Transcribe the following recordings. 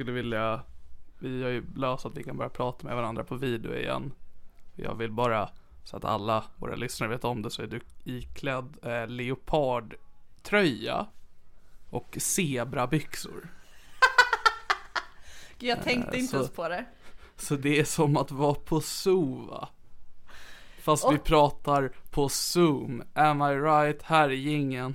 Skulle vilja, vi har ju löst att vi kan börja prata med varandra på video igen. Jag vill bara, så att alla våra lyssnare vet om det, så är du iklädd eh, leopardtröja och zebrabyxor. Gud, jag tänkte Eh, inte så- ens på det. Så det är som att vara på zoo va? Fast vi Och- pratar på zoom. Am I right? Här är jingeln.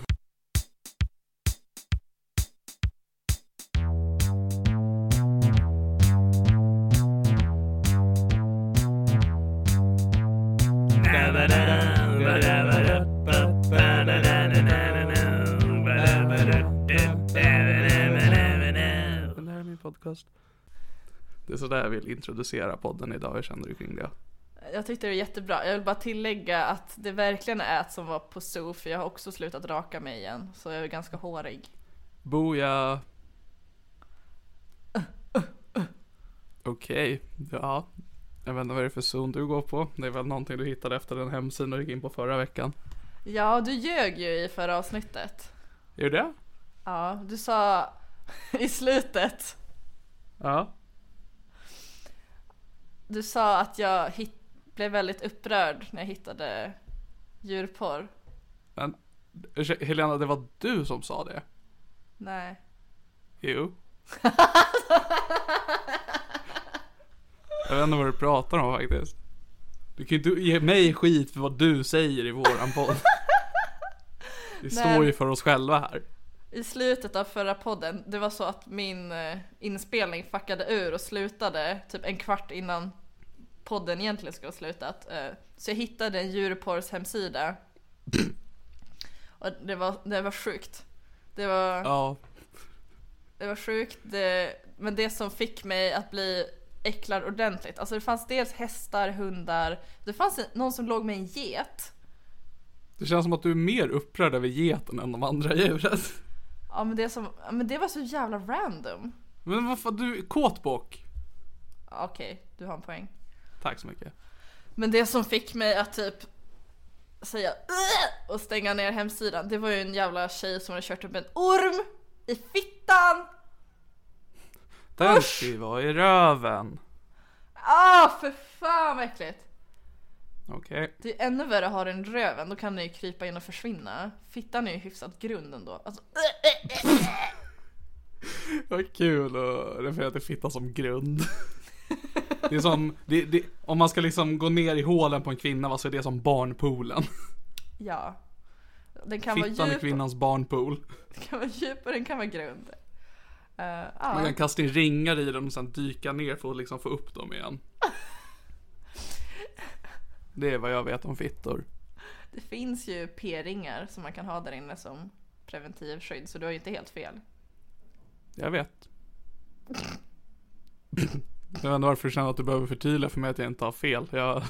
Podcast. Det är sådär jag vill introducera podden idag. Hur känner du kring det? Jag tyckte det var jättebra. Jag vill bara tillägga att det verkligen är ett som var på zoo för jag har också slutat raka mig igen. Så jag är ganska hårig. Boja. Okej, ja. Jag vet inte vad det är för zon du går på. Det är väl någonting du hittade efter den hemsidan du gick in på förra veckan. Ja, du ljög ju i förra avsnittet. Är det? Ja, du sa i slutet. Ja. Du sa att jag hit, blev väldigt upprörd när jag hittade djurporr. Men Helena, det var du som sa det? Nej. Jo. jag vet inte vad du pratar om faktiskt. Du kan ju inte ge mig skit för vad du säger i våran podd. Vi står ju för oss själva här. I slutet av förra podden, det var så att min eh, inspelning fuckade ur och slutade typ en kvart innan podden egentligen skulle ha slutat. Eh, Så jag hittade en djurporrs hemsida. Och det var, det var sjukt. Det var, Ja, det var sjukt, det, men det som fick mig att bli äcklad ordentligt. Alltså det fanns dels hästar, hundar, det fanns någon som låg med en get. det känns som att du är mer upprörd över geten än de andra djuren. Ja men det, som, ja, men det var så jävla random. Men vad fan, du kåtbock. Okej, du har en poäng. Tack så mycket. Men det som fick mig att typ säga "Ugh!" och stänga ner hemsidan, det var ju en jävla tjej som hade kört upp en orm i fittan! Den ska ju vara i röven. Ah, för fan vad äckligt! Okej. Det är ännu värre att ha den i röven, då kan den ju krypa in och försvinna. Fittan är ju hyfsat grund ändå. Alltså, Vad kul att referera till fitta som grund. Det är som, det, det, om man ska liksom gå ner i hålen på en kvinna, vad så är det som barnpoolen. ja. Den kan vara Fittan är djup, kvinnans barnpool. den kan vara djup och den kan vara grund. Uh, Man kan kasta in ringar i den och sen dyka ner för att liksom få upp dem igen. Det är vad jag vet om fittor. Det finns ju p-ringar som man kan ha där inne som preventiv skydd, så du har ju inte helt fel. Jag vet. Jag vet inte varför du känner att du behöver förtydliga för mig att jag inte har fel. Jag...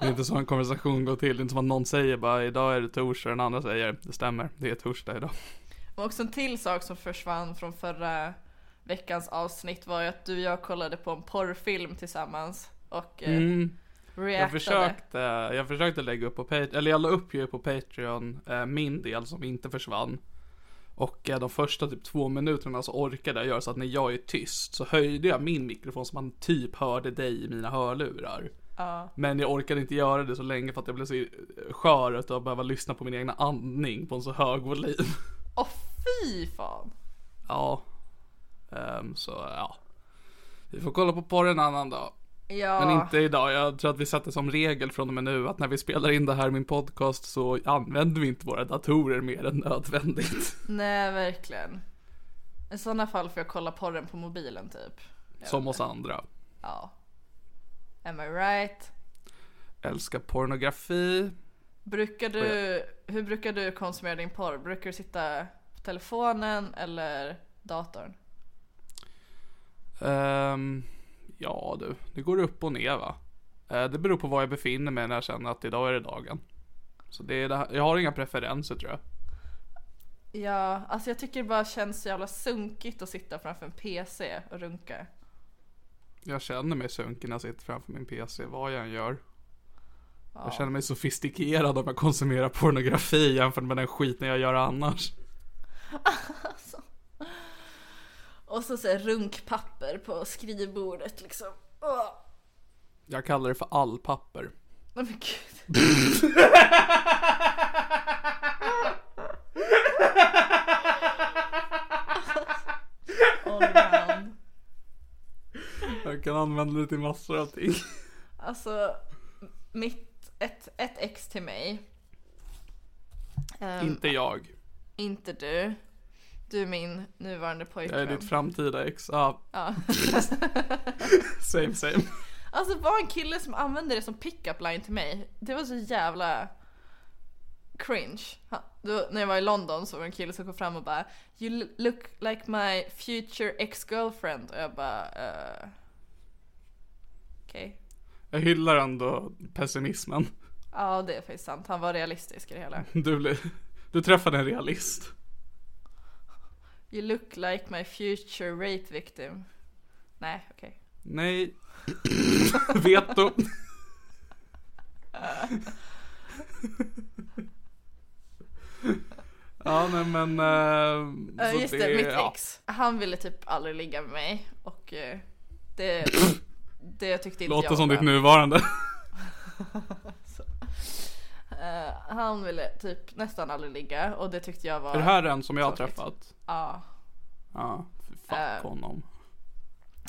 Det är inte så en konversation går till. Det är inte som att någon säger bara idag är det torsdag och den andra säger det stämmer, det är torsdag idag. Och också en till sak som försvann från förra veckans avsnitt var ju att du och jag kollade på en porrfilm tillsammans och eh, Mm. Jag reactade. försökte, jag försökte lägga upp på Patreon, eller jag la upp ju på Patreon eh, min del som inte försvann. Och eh, de första typ två minuterna så orkade jag göra så att när jag är tyst så höjde jag min mikrofon så man typ hörde dig i mina hörlurar. Ja. Men jag orkade inte göra det så länge för att jag blev så eh, skör utav att behöva lyssna på min egna andning på en så hög volym. Åh fy fan! Ja. Ehm, så ja. Vi får kolla på porr en annan dag. Ja, Men inte idag. Jag tror att vi sätter som regel från och med nu att när vi spelar in det här min podcast så använder vi inte våra datorer mer än nödvändigt. nej verkligen. I sådana fall får jag kolla porren på mobilen typ. Som oss andra. Ja. Am I right? Älskar pornografi. Brukar du, hur brukar du konsumera din porr? Brukar du sitta på telefonen eller datorn? Ehm, ja du, det går upp och ner va. Eh, det beror på var jag befinner mig när jag känner att idag är det dagen. Så det är det här. jag har inga preferenser tror jag. Ja, alltså jag tycker det bara känns så jävla sunkigt att sitta framför en PC och runka. Jag känner mig sunken när jag sitter framför min PC, vad jag än gör. Jag känner mig sofistikerad om jag konsumerar pornografi jämfört med den skiten jag gör annars. Och så säger runkpapper på skrivbordet liksom. Åh. Jag kallar det för allpapper. Nej men gud. All. Jag kan använda det till massor av ting. Alltså, mitt, ett, ett ex till mig. Ehm, Inte jag. inte du. Du är min nuvarande Jag är pojkvän. ditt framtida ex. Ja, Ja. same same. Alltså var en kille som använde det som pick-up line till mig. Det var så jävla cringe. Då, när jag var i London så var det en kille som kom fram och bara You look like my future ex-girlfriend. Och jag bara uh, Okej. Jag hyllar ändå pessimismen. Ja det är faktiskt sant. Han var realistisk i det hela. Du, du träffade en realist. You look like my future rape victim. Nej okej. Nej. Veto. ja, nej men. Uh, så just det, mitt ja. ex. Han ville typ aldrig ligga med mig och eh, det, det tyckte inte Låter jag som var ditt nuvarande. Eh, han ville typ nästan aldrig ligga och det tyckte jag var Är det här en som jag har träffat? Ja, Ja, fuck Eh. honom.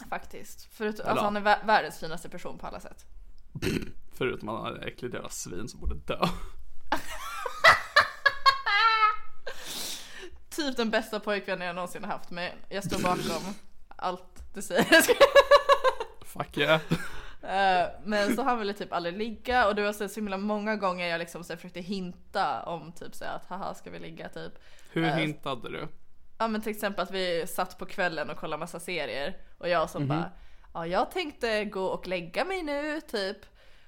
faktiskt. Förut, Eller alltså han är vä- världens finaste person på alla sätt. Förutom att han är äcklig jävla svin som borde dö. Typ den bästa pojkvännen jag någonsin har haft men jag står bakom allt du säger. Fuck yeah. Eh, men så han ville typ aldrig ligga och det var så så himla många gånger jag liksom så försökte hinta om typ så att haha ska vi ligga typ. Hur Eh. hintade du? Ja men till exempel att vi satt på kvällen och kollade massa serier och jag som bara Ja jag tänkte gå och lägga mig nu typ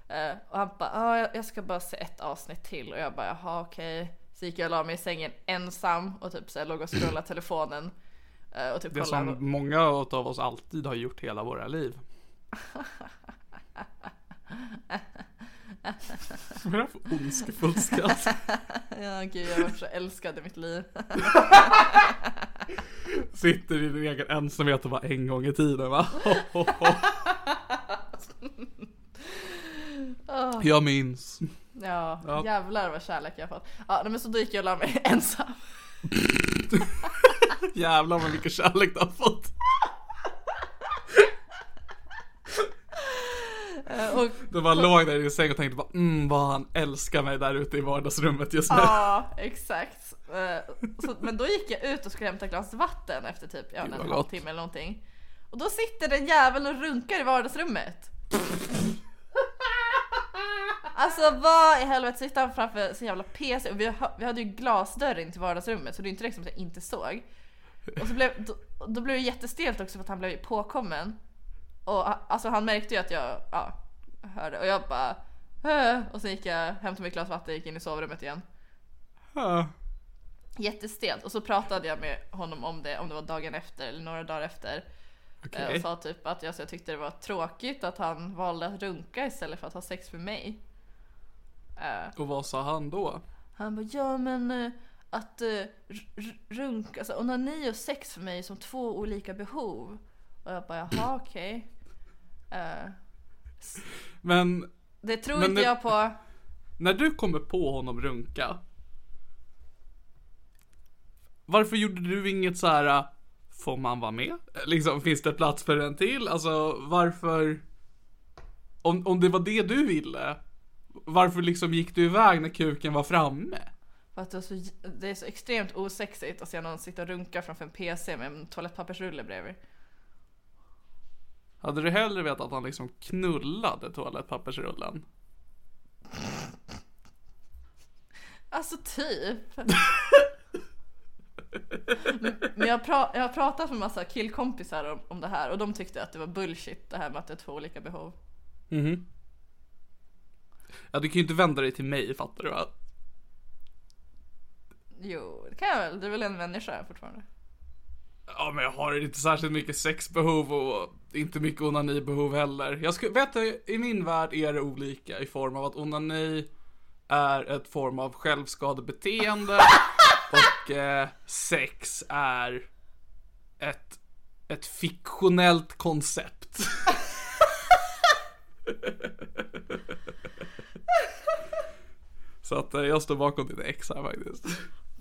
Eh, Och han bara ja jag- ska bara se ett avsnitt till och jag bara jaha okej Så gick jag och la mig i sängen ensam och typ så här, låg och scrollade telefonen Och typ Det kollade som många av oss alltid har gjort hela våra liv. Vad är det för ondskefullt skratt? Ja gud jag var så älskad i mitt liv Sitter i din egen ensamhet och bara en gång i tiden va? Ho, ho, ho. Jag minns. Ja, Ja. jävlar vad kärlek jag har fått Ja men så då gick jag och la mig ensam Jävlar vad mycket kärlek du har fått. Eh, Och Du bara låg där i din säng och tänkte bara mm vad han älskar mig där ute i vardagsrummet just nu. Ja, exakt. Eh, Så, men då gick jag ut och skulle hämta ett glas vatten efter typ ja, en halvtimme eller någonting. Och då sitter den jäveln och runkar i vardagsrummet. Alltså vad i helvete sitter han framför sin jävla PC och vi, vi hade ju glasdörr in till vardagsrummet så det är inte liksom att jag inte såg. Och så blev, då, då blev det jättestelt också för att han blev påkommen. Och alltså han märkte ju att jag ja, hörde och jag bara "Äh." och sen gick jag, hämtade mitt glas vatten och gick in i sovrummet igen. Ja. Jättestelt och så pratade jag med honom om det, om det var dagen efter eller några dagar efter. Okej. Eh, Och sa typ att jag, jag tyckte det var tråkigt att han valde att runka istället för att ha sex med mig. Eh, Och vad sa han då? Han bara, ja men eh, att runka, alltså onani och sex för mig är som två olika behov. Och jag bara, jaha okej. Eh, Men det tror Men inte det- jag på. när du kommer på honom runka. Varför gjorde du inget så här? äh, Får man vara med? Liksom, finns det plats för en till? Alltså, varför? Om, om det var det du ville. Varför liksom gick du iväg när kuken var framme? För att det, är så, det är så extremt osexigt att se någon sitta och runka framför en PC med en toalettpappersrulle bredvid. Hade du hellre vetat att han liksom knullade toalettpappersrullen? Alltså typ. Men jag, pra- jag har pratat med massa killkompisar om, om det här och de tyckte att det var bullshit det här med att det är två olika behov. Mhm. Ja, du kan ju inte vända dig till mig, fattar du va? Jo, det kan jag väl. Du är väl en människa fortfarande? Ja, men jag har inte särskilt mycket sexbehov och inte mycket onanibehov heller. Jag skulle, vet du, i min värld är det olika i form av att onani är ett form av självskadebeteende och eh, sex är ett, ett fiktionellt koncept. Så att eh, jag står bakom ditt ex här faktiskt.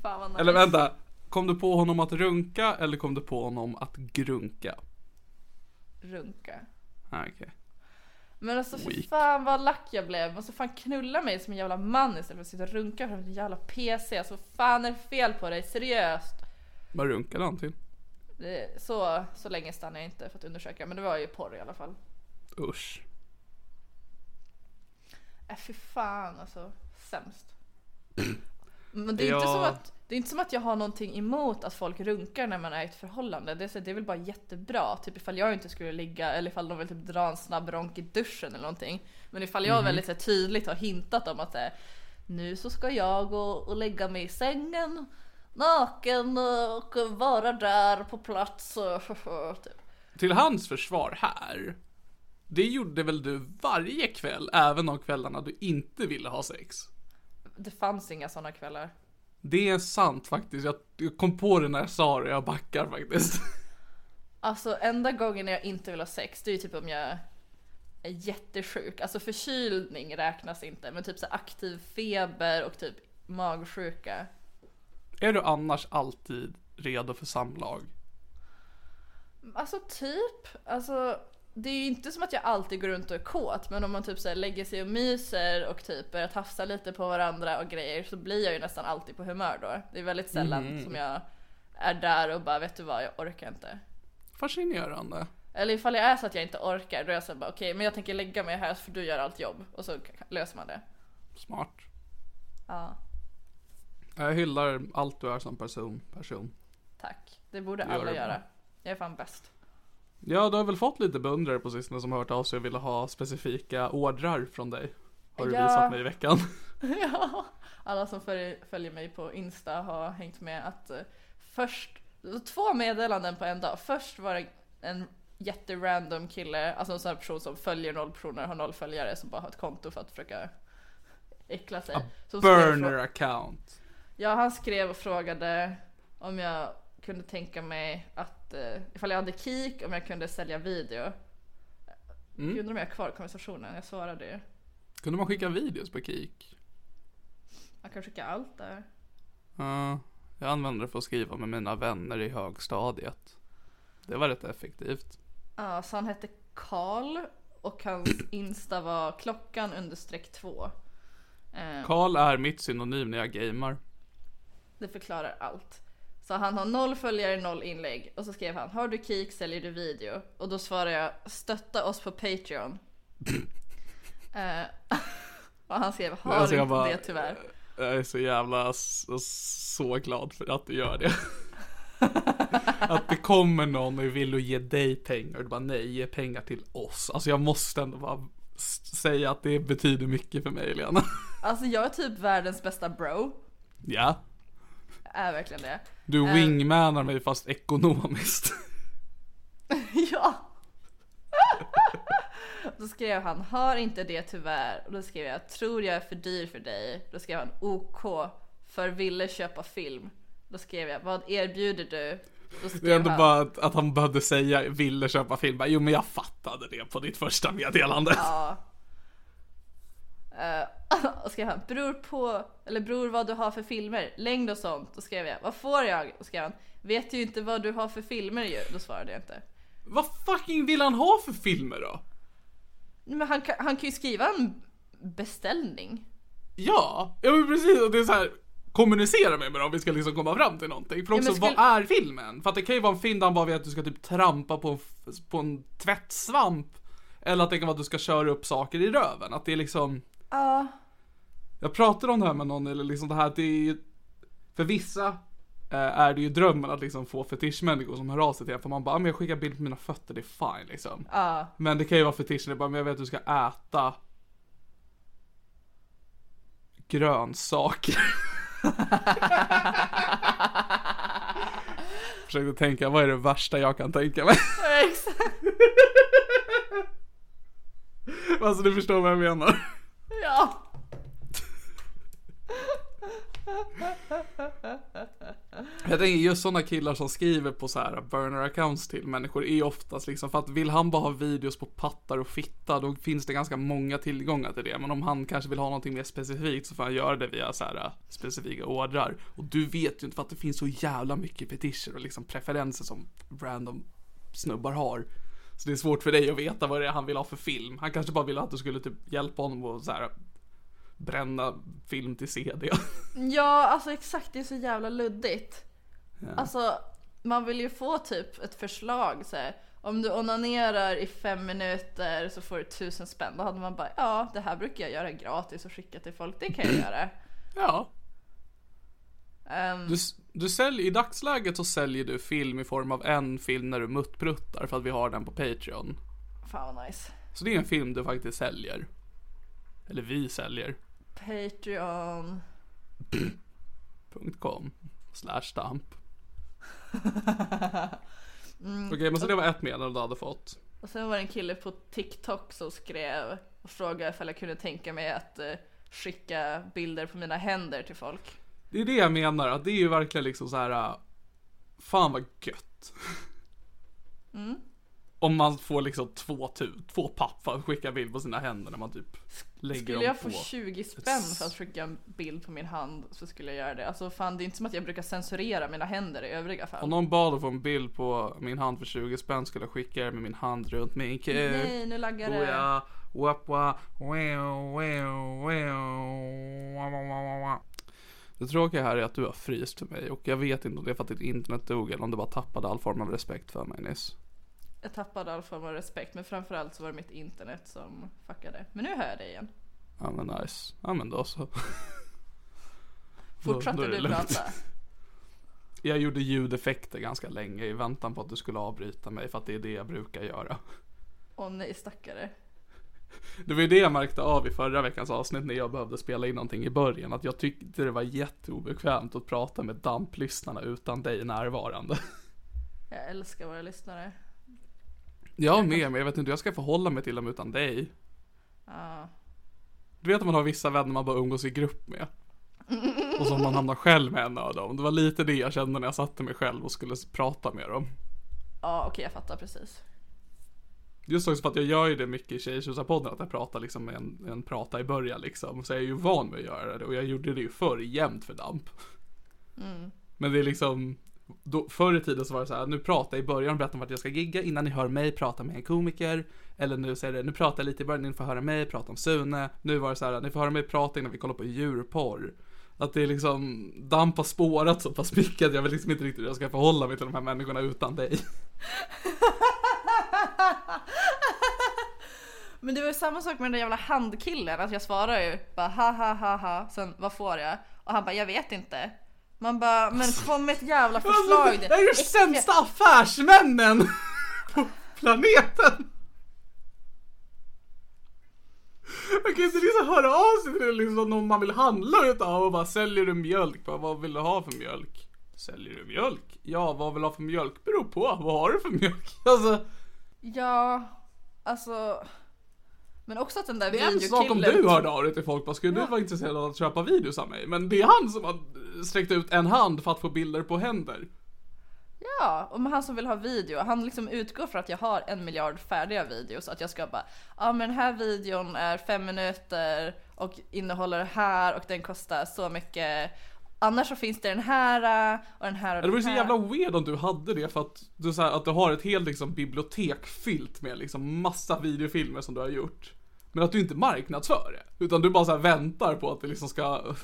Fan vad nice. Eller vänta, kom du på honom att runka eller kom du på honom att grunka? Runka. Ah, okej. Men alltså fy fan vad lack jag blev. Måste fan knulla mig som en jävla man istället för att sitta och runka framför en jävla PC. Alltså vad fan är det fel på dig? Seriöst. Vad runkade han till? Det, så, så länge stannade jag inte för att undersöka. Men det var ju porr i alla fall. Usch. Äh fy fan alltså. Sämst. Men det är, inte Ja. som att, det är inte som att jag har någonting emot att folk runkar när man är i ett förhållande. Det är, så, det är väl bara jättebra. Typ ifall jag inte skulle ligga eller ifall de vill typ dra en snabb ronk i duschen eller någonting. Men ifall jag väldigt så, tydligt har hintat om att här, nu så ska jag gå och lägga mig i sängen naken och vara där på plats. Typ. Till hans försvar här. Det gjorde väl du varje kväll, även de kvällarna du inte ville ha sex? Det fanns inga sådana kvällar. Det är sant faktiskt. Jag jag kom på det när jag sa det, jag backar faktiskt. Alltså enda gången jag inte vill ha sex det är ju typ om jag är jättesjuk. Alltså förkylning räknas inte men typ så aktiv feber och typ magsjuka. Är du annars alltid redo för samlag? Alltså typ, alltså det är ju inte som att jag alltid går runt och är kåt men om man typ så lägger sig och myser och typ börjar tafsa lite på varandra och grejer så blir jag ju nästan alltid på humör då. Det är väldigt sällan som jag är där och bara vet du vad jag orkar inte. Fascinerande. Eller ifall jag är så att jag inte orkar då är jag så här bara okej men jag tänker lägga mig här för du gör allt jobb och så löser man det. Smart. Ja, Jag hyllar allt du är som person. person. tack. Det borde Gör alla bra. göra. Jag är fan bäst. Ja, du har väl fått lite beundrare på sistone som har hört av sig och ville ha specifika ordrar från dig. Har du Ja. visat mig i veckan. ja, alla som följer, mig på Insta har hängt med att eh, först, två meddelanden på en dag. Först var det en jätterandom kille, alltså en sån här person som följer noll personer, har noll följare, som bara har ett konto för att försöka äckla sig. Skrev Burner account. Ja, han skrev och frågade om jag kunde tänka mig att, eh, ifall jag hade kik, om jag kunde sälja video. Mm. Undrar om jag har kvar konversationen, jag svarade ju. Kunde man skicka videos på Kik? Man kan skicka allt där. Ja, jag använde det för att skriva med mina vänner i högstadiet. Det var rätt effektivt. Ja, så han hette Karl och hans Insta var klockan understreck två. Eh, Karl är mitt synonym när jag gamer. det förklarar allt. Så han har noll följare, noll inlägg. Och så skrev han, har du kik säljer du video? Och då svarade jag, stötta oss på Patreon. eh, och han skrev, har Alltså, inte bara- det tyvärr. Jag är så jävla så, så glad för att du gör det. att det kommer någon och vill ge dig pengar och du bara nej, ge pengar till oss. Alltså jag måste ändå bara säga att det betyder mycket för mig Lena. Alltså jag är typ världens bästa bro. Ja. Är verkligen det. Du wingmanar mig fast ekonomiskt. Ja. Då skrev han, har inte det tyvärr. Och då skrev jag, tror jag är för dyr för dig. Då skrev han, OK, för ville köpa film. Då skrev jag, vad erbjuder du? Det är ändå han, bara att, att han behövde säga, ville köpa film. Bara, Jo men jag fattade det på ditt första meddelande. Ja. Uh, och skrev han, beror på, eller beror vad du har för filmer, längd och sånt. Då skrev jag, vad får jag? Och skrev han, vet ju inte vad du har för filmer ju. Då svarade jag inte. Vad fucking vill han ha för filmer då? Men han, kan- han kan ju skriva en beställning. Ja, ja men precis. Och det är så här. Kommunicera med mig då om vi ska liksom komma fram till någonting. För Ja, också, men skulle- vad är filmen? För att det kan ju vara en film där han bara vet att du ska typ trampa på en, på en tvättsvamp. Eller att det kan vara att du ska köra upp saker i röven. Att det är liksom... Ja. Jag pratade om det här med någon, eller liksom det här, det är ju... För vissa eh, är det ju drömmen att liksom få fetischmänniskor som hör av sig till en. För man bara, "Ah, men jag skickar bild på mina fötter, det är fine liksom. Ja. Men det kan ju vara fetischen, det bara, men jag vet att du ska äta grönsaker. Försökte tänka, vad är det värsta jag kan tänka mig? Exakt. alltså du förstår vad jag menar. Ja. Jag tänker just sådana killar som skriver på så här burner accounts till människor är oftast liksom för att vill han bara ha videos på pattar och fitta då finns det ganska många tillgångar till det. Men om han kanske vill ha någonting mer specifikt så får han göra det via så här eh, specifika ordrar. Och du vet ju inte för att det finns så jävla mycket fetischer och liksom preferenser som random snubbar har. Så det är svårt för dig att veta vad det är han vill ha för film. Han kanske bara vill att du skulle typ hjälpa honom och så här bränna film till CD. Ja, alltså exakt, det är så jävla luddigt. Alltså, man vill ju få typ ett förslag så här. Om du onanerar i fem minuter så får du tusen spänn. Då hade man bara, ja det här brukar jag göra gratis och skicka till folk, det kan jag göra. ja. Ehm, Du, du säljer, I dagsläget så säljer du film i form av en film när du muttpruttar för att vi har den på Patreon. fan vad nice. Så det är en film du faktiskt säljer. Eller vi säljer. Patreon. .com slash damp. Okej, men så det var ett meddelande du hade fått. Och sen var det en kille på TikTok som skrev och frågade ifall jag kunde tänka mig att eh, skicka bilder på mina händer till folk. Det är det jag menar, att det är ju verkligen liksom så här. äh, Fan vad gött. Om man får liksom två, tu- två papp för att skicka bild på sina händer när man typ lägger Skulle jag få 20 spänn för att skicka en bild på min hand så skulle jag göra det. Alltså fan det är inte som att jag brukar censurera mina händer i övriga fall. Om någon bad att få en bild på min hand för 20 spänn skulle jag skicka det med min hand runt min kuk. Nej nu laggar det. Det tråkiga här är att du har fryst för mig och jag vet inte om det är för att ditt internet dog eller om du bara tappade all form av respekt för mig nyss. Jag tappade all form av respekt men framförallt så var det mitt internet som fuckade. Men nu hör jag dig igen. Ja men nice. Ja men då så. Fortsatte du prata? Jag gjorde ljudeffekter ganska länge i väntan på att du skulle avbryta mig för att det är det jag brukar göra. Åh nej stackare. Det var ju det jag märkte av i förra veckans avsnitt när jag behövde spela in någonting i början. Att jag tyckte det var jätteobekvämt att prata med damplyssnarna utan dig närvarande. Jag älskar våra lyssnare. Jag med, men jag vet inte hur jag ska förhålla mig till dem utan dig. Ja. Du vet att man har vissa vänner man bara umgås i grupp med. Och som man hamnar själv med en av dem. Det var lite det jag kände när jag satte mig själv och skulle prata med dem. Ja okej jag fattar precis. Just också för att jag gör ju det mycket i Tjejtjusarpodden, att jag pratar liksom med en, en prata i början liksom. Så jag är ju van med att göra det och jag gjorde det ju förr jämt för DAMP. Men det är liksom, då, förr i tiden så var det så här, nu pratar jag i början och berättar om vart jag ska gigga innan ni hör mig prata med en komiker. Eller nu säger det, nu pratar jag lite i början, ni får höra mig prata om Sune. Nu var det så här, ni får höra mig prata innan vi kollar på djurporr. Att det är liksom, DAMP har spårat så pass mycket att jag vet liksom inte riktigt hur jag ska förhålla mig till de här människorna utan dig. Men det var ju samma sak med den där jävla handkillen, att jag svarar ju bara ha ha ha ha, sen vad får jag? Och han bara jag vet inte. Man bara men kom med ett jävla förslag. Alltså, det är ju sämsta affärsmännen på planeten. Man kan inte liksom höra av sig till liksom någon man vill handla utav och bara säljer du mjölk? Bara, vad vill du ha för mjölk? Säljer du mjölk? Ja, vad vill du ha för mjölk? Beror på. Vad har du för mjölk? Alltså, Ja, alltså. Men också att den där det är en videokillen. sak om du hörde av dig till folk, bara skulle du vara intresserad av att köpa videos av mig? Men det är han som har sträckt ut en hand för att få bilder på händer. Ja, och han som vill ha video, han liksom utgår från att jag har en miljard färdiga videos. Att jag ska bara, ja men den här videon är fem minuter och innehåller det här och den kostar så mycket. Annars så finns det den här och den här och Det vore den så här. jävla weird om du hade det för att du, så här, att du har ett helt liksom, bibliotek fyllt med liksom massa videofilmer som du har gjort. Men att du inte marknadsför det. Utan du bara så väntar på att det liksom ska,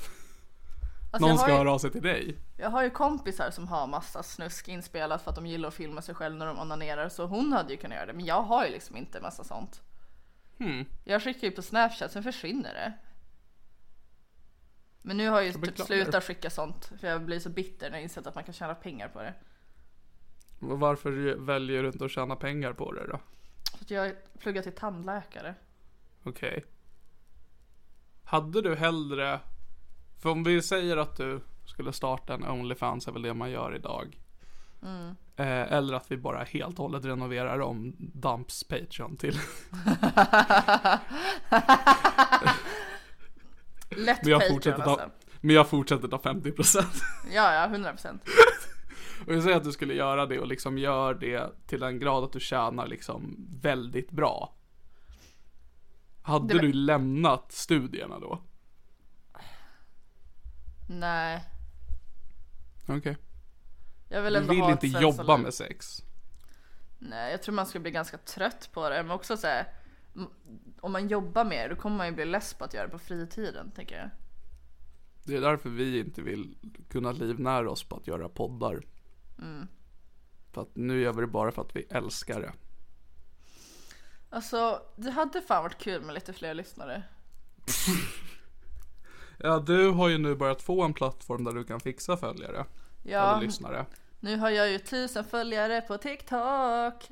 Alltså, någon ska ju, höra av sig till dig. jag har ju kompisar som har massa snusk inspelat för att de gillar att filma sig själv när de onanerar. Så hon hade ju kunnat göra det, men jag har ju liksom inte massa sånt. Hmm. Jag skickar ju på snapchat, sen försvinner det. Men nu har jag ju typ slutat skicka sånt, för jag blir så bitter när jag insett att man kan tjäna pengar på det. Och Varför väljer du inte att tjäna pengar på det då? Så att jag pluggar till tandläkare. Okej. Hade du hellre, för om vi säger att du skulle starta en Onlyfans är väl det man gör idag. Eh, eller att vi bara helt och hållet renoverar om Dumps Patreon till Lätt Men jag Patreon fortsätter ta, alltså. men jag fortsätter ta 50%. Ja, ja, 100 procent. Och jag säger att du skulle göra det och liksom gör det till en grad att du tjänar liksom väldigt bra. Hade Det- du lämnat studierna då? Nej, Okej. jag vill Du ändå vill ha inte jobba liv. med sex. Nej, jag tror man skulle bli ganska trött på det, men också så här, m- om man jobbar med det, då kommer man ju bli less på att göra det på fritiden, tänker jag. Det är därför vi inte vill kunna livnära oss på att göra poddar. Mm. För att nu gör vi det bara för att vi älskar det. Alltså, det hade fan varit kul med lite fler lyssnare. Ja, du har ju nu börjat få en plattform där du kan fixa följare. Ja, Eller lyssnare. nu har jag ju tusen följare på TikTok.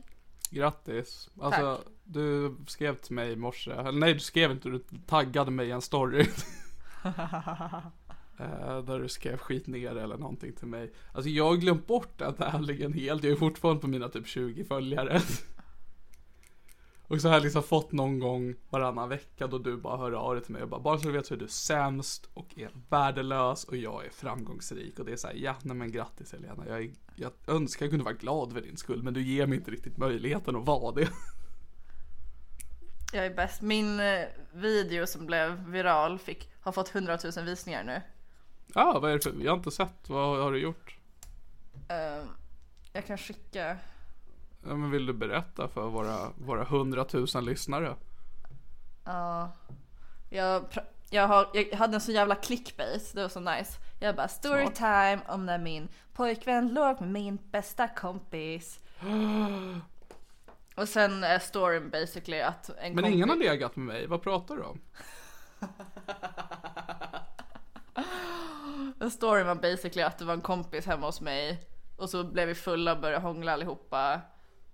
Grattis. Alltså, Tack. du skrev till mig i morse. Eller nej, du skrev inte. Du taggade mig i en story. Eh, där du skrev skit ner eller någonting till mig. Alltså jag har glömt bort den ärligen helt. Jag är fortfarande på mina typ 20 följare. Och så har jag liksom fått någon gång varannan vecka då du bara hör av dig till mig och bara Bara så du vet så är du sämst och är värdelös och jag är framgångsrik och det är såhär ja nej men grattis Helena jag, är, jag önskar jag kunde vara glad för din skull men du ger mig inte riktigt möjligheten att vara det. Jag är bäst. Min eh, video som blev viral fick, har fått 100 000 visningar nu. Ja vad är det för, jag har inte sett, vad har du gjort? Eh, jag kan skicka. Ja, men vill du berätta för våra, våra hundratusen lyssnare? Ja. jag, jag, har, jag hade en så jävla clickbait, det var så nice. Jag bara storytime om när min pojkvän låg med min bästa kompis. Och sen är storyn basically att en Men kompis... ingen har legat med mig, vad pratar du om? En story var basically att det var en kompis hemma hos mig och så blev vi fulla och började hångla allihopa.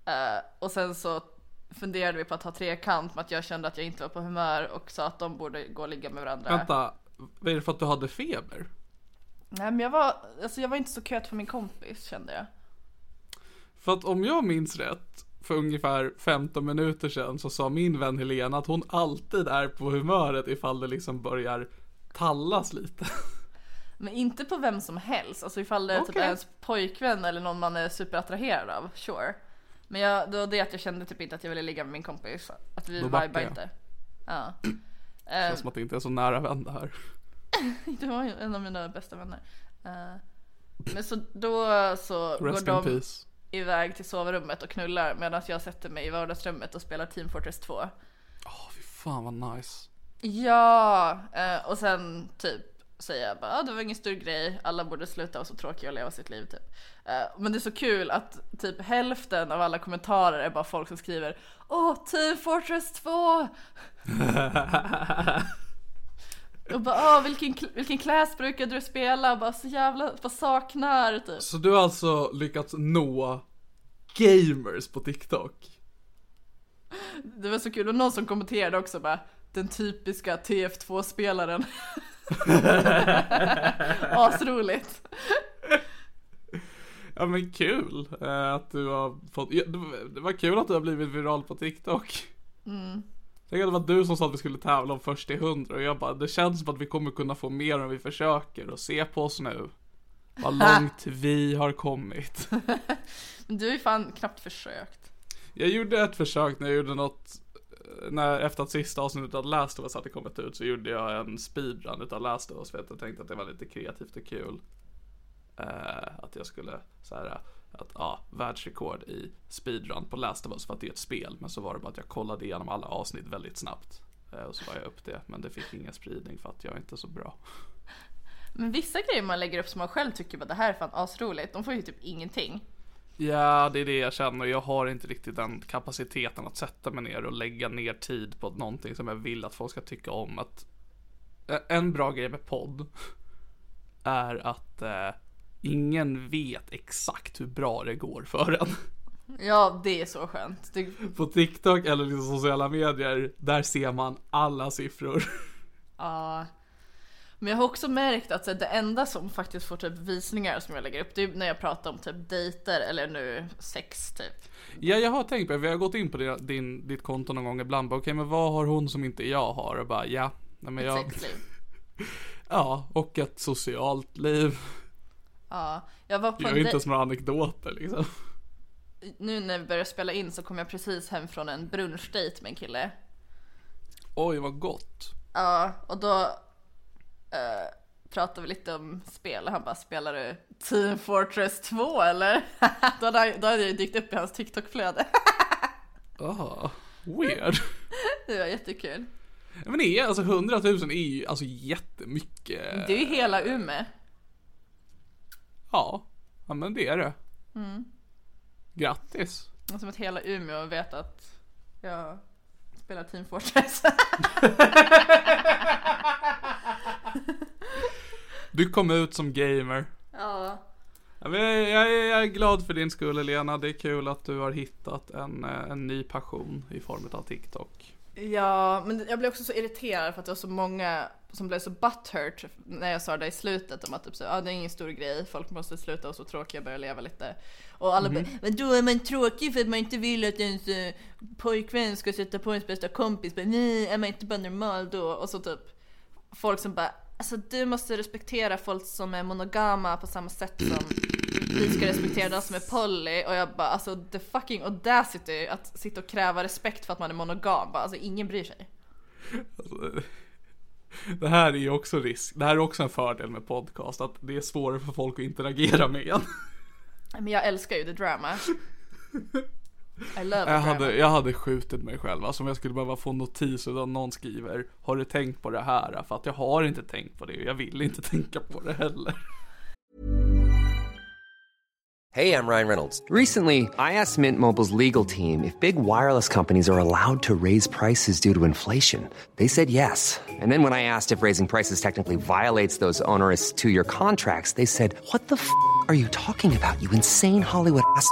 Eh, och sen så funderade vi på att ha trekant men att jag kände att jag inte var på humör och sa att de borde gå och ligga med varandra. Vänta, vad är det för att du hade feber? Nej men jag var, alltså jag var inte så köt för min kompis kände jag. För att om jag minns rätt, för ungefär 15 minuter sedan så sa min vän Helena att hon alltid är på humöret ifall det liksom börjar tallas lite. Men inte på vem som helst, alltså ifall det typ Okej. är ens pojkvän eller någon man är superattraherad av, sure. Men jag, det var det att jag kände typ inte att jag ville ligga med min kompis, att vi Då backar vibar jag. inte. Ja. Det känns som att det inte är så nära vän det här. Det var ju en av mina bästa vänner. Eh, men så då så Rest går in de peace. iväg till sovrummet och knullar medan jag sätter mig i vardagsrummet och spelar Team Fortress 2. Åh fy fan vad nice. Ja, eh, och sen typ säger jag bara ah, det var ingen stor grej, alla borde sluta vara så tråkiga och leva sitt liv typ. Eh, men det är så kul att typ hälften av alla kommentarer är bara folk som skriver Åh, Team Fortress 2! och bara ah, vilken, vilken class brukade du spela? Bara så jävla, bara saknar typ. Så du har alltså lyckats nå gamers på TikTok? Det var så kul, och någon som kommenterade också bara den typiska TF2-spelaren. Asroligt. Ja men kul eh, att du har fått, det var- kul att du har blivit viral på TikTok. Mm. Tänk att det var du som sa att vi skulle tävla om först till 100 och jag bara, det känns som att vi kommer kunna få mer om vi försöker och se på oss nu. Vad långt vi har kommit. Du har ju fan knappt försökt. Jag gjorde ett försök när jag gjorde något när, efter att sista avsnittet av Last of Us hade kommit ut så gjorde jag en speedrun utav Last of Us för att jag tänkte att det var lite kreativt och kul. Eh, att jag skulle så här att ja, världsrekord i speedrun på Last of Us för att det är ett spel. Men så var det bara att jag kollade igenom alla avsnitt väldigt snabbt. Eh, och så var jag upp det, men det fick ingen spridning för att jag är inte så bra. Men vissa grejer man lägger upp som man själv tycker att det här är fan asroligt, de får ju typ ingenting. Ja, det är det jag känner. Jag har inte riktigt den kapaciteten att sätta mig ner och lägga ner tid på någonting som jag vill att folk ska tycka om. Att en bra grej med podd är att eh, ingen vet exakt hur bra det går för en. Ja, det är så skönt. Det, På TikTok eller liksom sociala medier, där ser man alla siffror. ja. Men jag har också märkt att så det enda som faktiskt får typ visningar som jag lägger upp, det är när jag pratar om typ dejter eller nu sex typ. Ja, jag har tänkt på det. Vi har gått in på din, din, ditt konto någon gång ibland. Okej, men vad har hon som inte jag har? Och bara, ja. Nej, men jag, Sexliv. ja, och ett socialt liv. Ja, jag var på Jag är inte som några anekdoter liksom. Nu när vi börjar spela in så kom jag precis hem från en brunchdejt med en kille. Oj, vad gott. Ja, och då eh, pratade vi lite om spel och han bara, spelar du Team Fortress 2 eller? då, hade, då hade jag dykt upp i hans TikTok-flöde. Ah, weird. det var jättekul. Men det är alltså 100 000 är ju alltså jättemycket. Det är ju hela Umeå. Ja, ja men det är det. Mm. Grattis. Som att hela Umeå vet att jag spelar Team Fortress. Du kom ut som gamer. ja. Jag är, jag är glad för din skull Elena. Det är kul att du har hittat en, eh, en ny passion i form av TikTok. Ja, men jag blev också så irriterad för att det var så många som blev så butthurt när jag sa det i slutet om att typ så, ah, det är ingen stor grej, folk måste sluta vara så tråkiga och börja leva lite. Och alla bara, men då är man tråkig för att man inte vill att ens eh, pojkvän ska sätta på ens bästa kompis, men nej, är man inte bara normal då? Och så typ folk som bara, alltså du måste respektera folk som är monogama på samma sätt som vi ska respektera de som är poly och jag bara alltså the fucking audacity att sitta och kräva respekt för att man är monogam. Bara, alltså ingen bryr sig. Alltså, det här är ju också risk. Det här är också en fördel med podcast. Att det är svårare för folk att interagera med en. Men jag älskar ju the drama. I love Jag hade, jag hade skjutit mig själv. Alltså om jag skulle behöva få notis och någon skriver Har du tänkt på det här? För att jag har inte tänkt på det och jag vill inte tänka på det heller. Hey, I'm Ryan Reynolds. Recently, I asked Mint Mobile's legal team if big wireless companies are allowed to raise prices due to inflation. They said yes. And then when I asked if raising prices technically violates those onerous two year contracts, they said, What the f are you talking about, you insane Hollywood ass?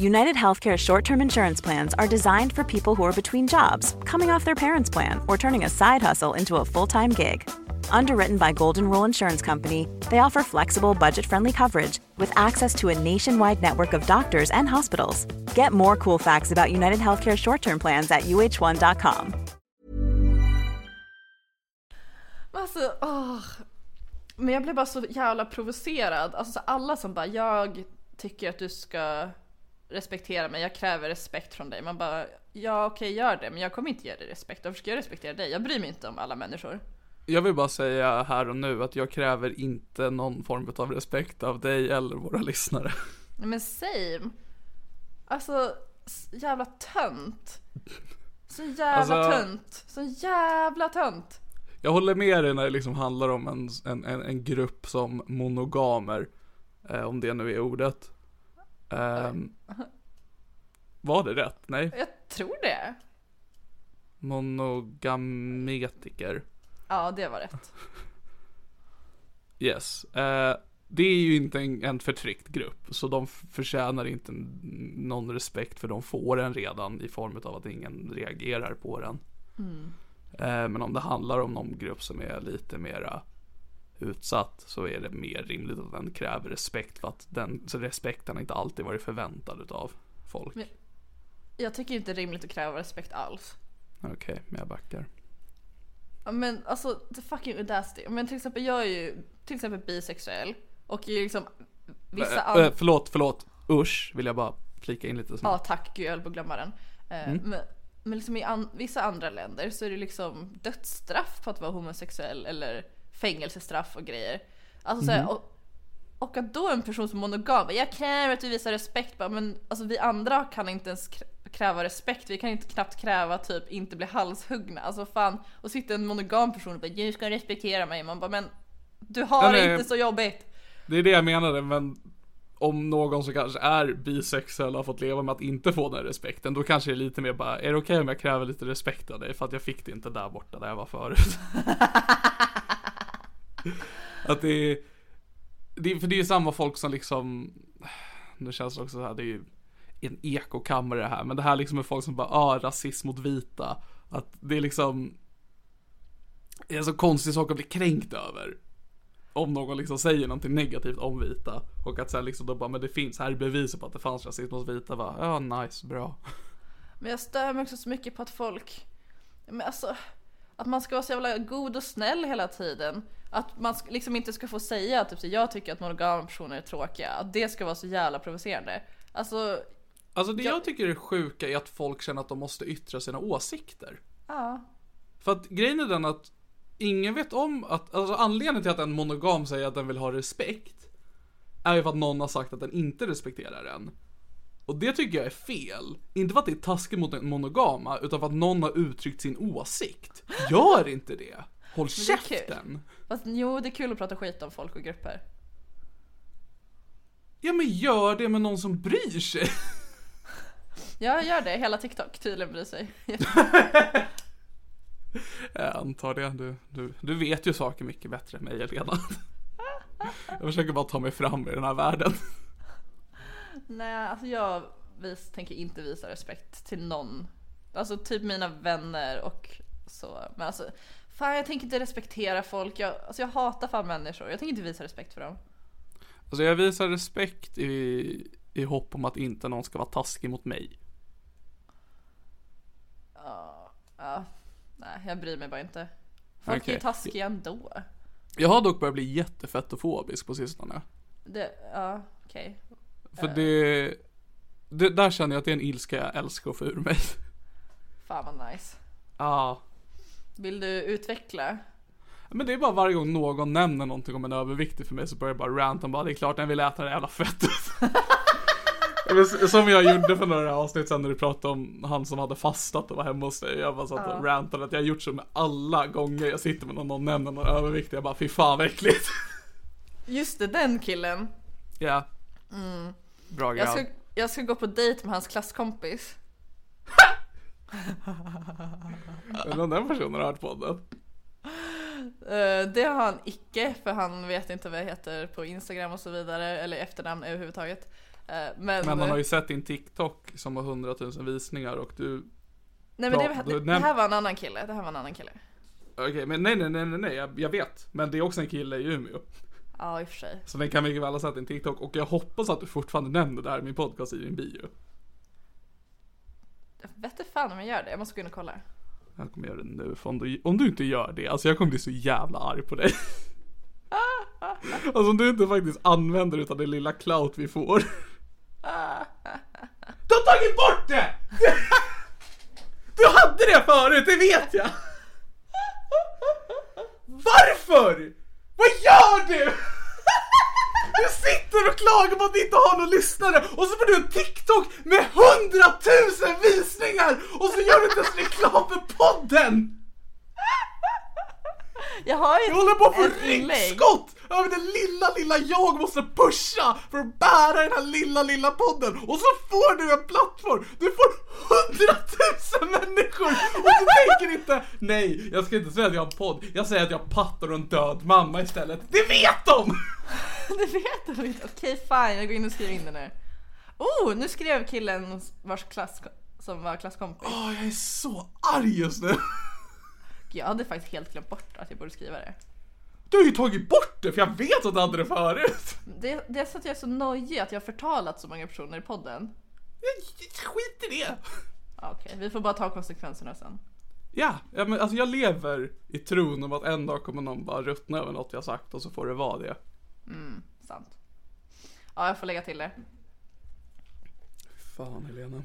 United Healthcare short term insurance plans are designed for people who are between jobs, coming off their parents' plan, or turning a side hustle into a full time gig. Underwritten by Golden Rule Insurance Company, they offer flexible, budget friendly coverage with access to a nationwide network of doctors and hospitals. Get more cool facts about United Healthcare short term plans at uh1.com. Men Alltså, åh. Men jag blev bara så jävla provocerad. Alltså så alla som bara, jag tycker att du ska respektera mig, jag kräver respekt från dig. Man bara, ja okej gör det, men jag kommer inte ge dig respekt. Varför ska jag respektera dig? Jag bryr mig inte om alla människor. Jag vill bara säga här och nu att jag kräver inte någon form av respekt av dig eller våra lyssnare. Men same. Alltså, jävla tönt. Så jävla Alltså- tönt. Så jävla tönt. Jag håller med dig när det liksom handlar om en, en, en, en grupp som monogamer. Eh, om det nu är ordet. Ehm, var det rätt? Nej. Jag tror det. Monogametiker. Ja, det var rätt. Yes. Eh, det är ju inte en, en förtryckt grupp, så de förtjänar inte någon respekt för de får den redan i form av att ingen reagerar på den. Eh, men om det handlar om någon grupp som är lite mera utsatt så är det mer rimligt att den kräver respekt för att den respekten inte alltid varit förväntad utav folk. Men- Jag tycker inte det är rimligt att kräva respekt alls. Okej, men jag backar. Ja, Men alltså, the fucking audacity. Men till exempel jag är ju till exempel bisexuell och är liksom vissa andra... eh, förlåt, förlåt. Usch, vill jag bara flika in lite Ja snabbt. tack, gud jag höll på att glömma den. Eh, Mm. Men, men liksom i an, vissa andra länder så är det liksom dödsstraff på att vara homosexuell eller fängelsestraff och grejer. Alltså så här, Mhm. och, och att då en person som monogam, jag kräver att du visar respekt, bara, men alltså vi andra kan inte ens krä- kräva respekt, vi kan inte knappt kräva typ inte bli halshuggna. Alltså fan, och sitter en monogam person och bara du ska respektera mig, man bara men du har Ja, det inte så jobbigt. Det är det jag menade, men om någon som kanske är bisexuell har fått leva med att inte få den respekten, då kanske det är lite mer bara, är det okej om jag kräver lite respekt av dig? För att jag fick det inte där borta där jag var förut. att det är, det är, för det är ju samma folk som liksom, nu känns det också så här, det är ju en ekokammare det här, men det här liksom är folk som bara, ah, rasism mot vita. Att det är liksom, det är en så konstig sak att bli kränkt över om någon liksom säger någonting negativt om vita och att sen liksom då bara, men det finns, här är beviset på att det fanns rasism hos vita, va? Ja, ah, nice, bra. Men jag stör mig också så mycket på att folk, men alltså, att man ska vara så jävla god och snäll hela tiden. Att man liksom inte ska få säga typ så jag tycker att monogama personer är tråkiga. Att det ska vara så jävla provocerande. Alltså, Alltså det Ja. jag tycker är sjuka är att folk känner att de måste yttra sina åsikter. ja. För att grejen är den att ingen vet om att, alltså anledningen till att en monogam säger att den vill ha respekt är ju för att någon har sagt att den inte respekterar den. Och det tycker jag är fel. Inte för att det är taskigt mot en monogama, utan för att någon har uttryckt sin åsikt. Gör inte det! Håll det käften! Fast jo, det är kul att prata skit om folk och grupper. Ja men gör det med någon som bryr sig. Jag gör det, hela TikTok tydligen bryr sig. Jag antar det. Du, du, du vet ju saker mycket bättre än mig Helena. Jag försöker bara ta mig fram i den här världen. Nej, alltså jag vis, tänker inte visa respekt till någon. Alltså typ mina vänner och så. Men alltså, fan jag tänker inte respektera folk. Jag, alltså jag hatar fan människor. Jag tänker inte visa respekt för dem. Alltså jag visar respekt i, i hopp om att inte någon ska vara taskig mot mig. Ja, nej jag bryr mig bara inte. Folk är Okej. ju taskiga ändå. Jag har dock börjat bli jättefettofobisk på sistone. Det, ja, okej. För det, det, där känner jag att det är en ilska jag älskar att få ur mig. Fan vad nice. Ja. Vill du utveckla? Men det är bara varje gång någon nämner någonting om en överviktig för mig så börjar jag bara ranta bara det är klart den vill äta det jävla fettet. Som jag gjorde för några avsnitt sen när du pratade om han som hade fastat och var hemma hos dig. Jag bara satt och rantade att jag har gjort så med alla gånger jag sitter med någon, någon nämner någon överviktig. Jag bara fy fan vad äckligt. Just det, den killen. Ja. Bra Mm. Jag ska, grabb. jag ska gå på dejt med hans klasskompis. Undrar om den personen har hört podden. Eh, det har han icke, för han vet inte vad jag heter på Instagram och så vidare, eller efternamn överhuvudtaget. Eh, men, Men han har ju sett din TikTok som har 100 000 visningar och du nej, men det, det, det här var en annan kille, det här var en annan kille. Okej, men nej, nej, nej, nej, nej, jag, jag vet. Men det är också en kille i Umeå. Ja, i och för sig. Så den kan mycket väl ha sett din TikTok och jag hoppas att du fortfarande nämner det här i min podcast i din bio. Jag vet inte fan om jag gör det, jag måste gå in och kolla. Jag kommer göra det nu, för om du, om du inte gör det, alltså jag kommer bli så jävla arg på dig. Alltså om du inte faktiskt använder utav det lilla clout vi får. Du har tagit bort det! Du hade det förut, det vet jag! Varför? Vad gör du? Du sitter och klagar på att ni inte har någon lyssnare och så får du en TikTok med hundratusen visningar och så gör du inte ens reklam för podden! Jag har ju Jag håller på att få ryggskott men det lilla, lilla jag måste pusha för att bära den här lilla, lilla podden. Och så får du en plattform. Du får hundratusen människor. Och du tänker inte, nej, jag ska inte säga att jag har en podd. Jag säger att jag pattar och en död mamma istället. Det vet de! Det vet de inte. Okej fine, jag går in och skriver in det nu. Oh, nu skrev killen vars klass som var klasskompis. Åh, jag är så arg just nu. Jag hade faktiskt helt glömt bort att jag borde skriva det. Du har ju tagit bort det för jag vet att du hade det förut. Det, det är så att jag är så nojig att jag har förtalat så många personer i podden. Skit i det. Okej, vi får bara ta konsekvenserna sen. Ja, ja men alltså jag lever i tron om att en dag kommer någon bara ruttna över något jag sagt och så får det vara det. Sant. Ja, jag får lägga till det. Fan Helena.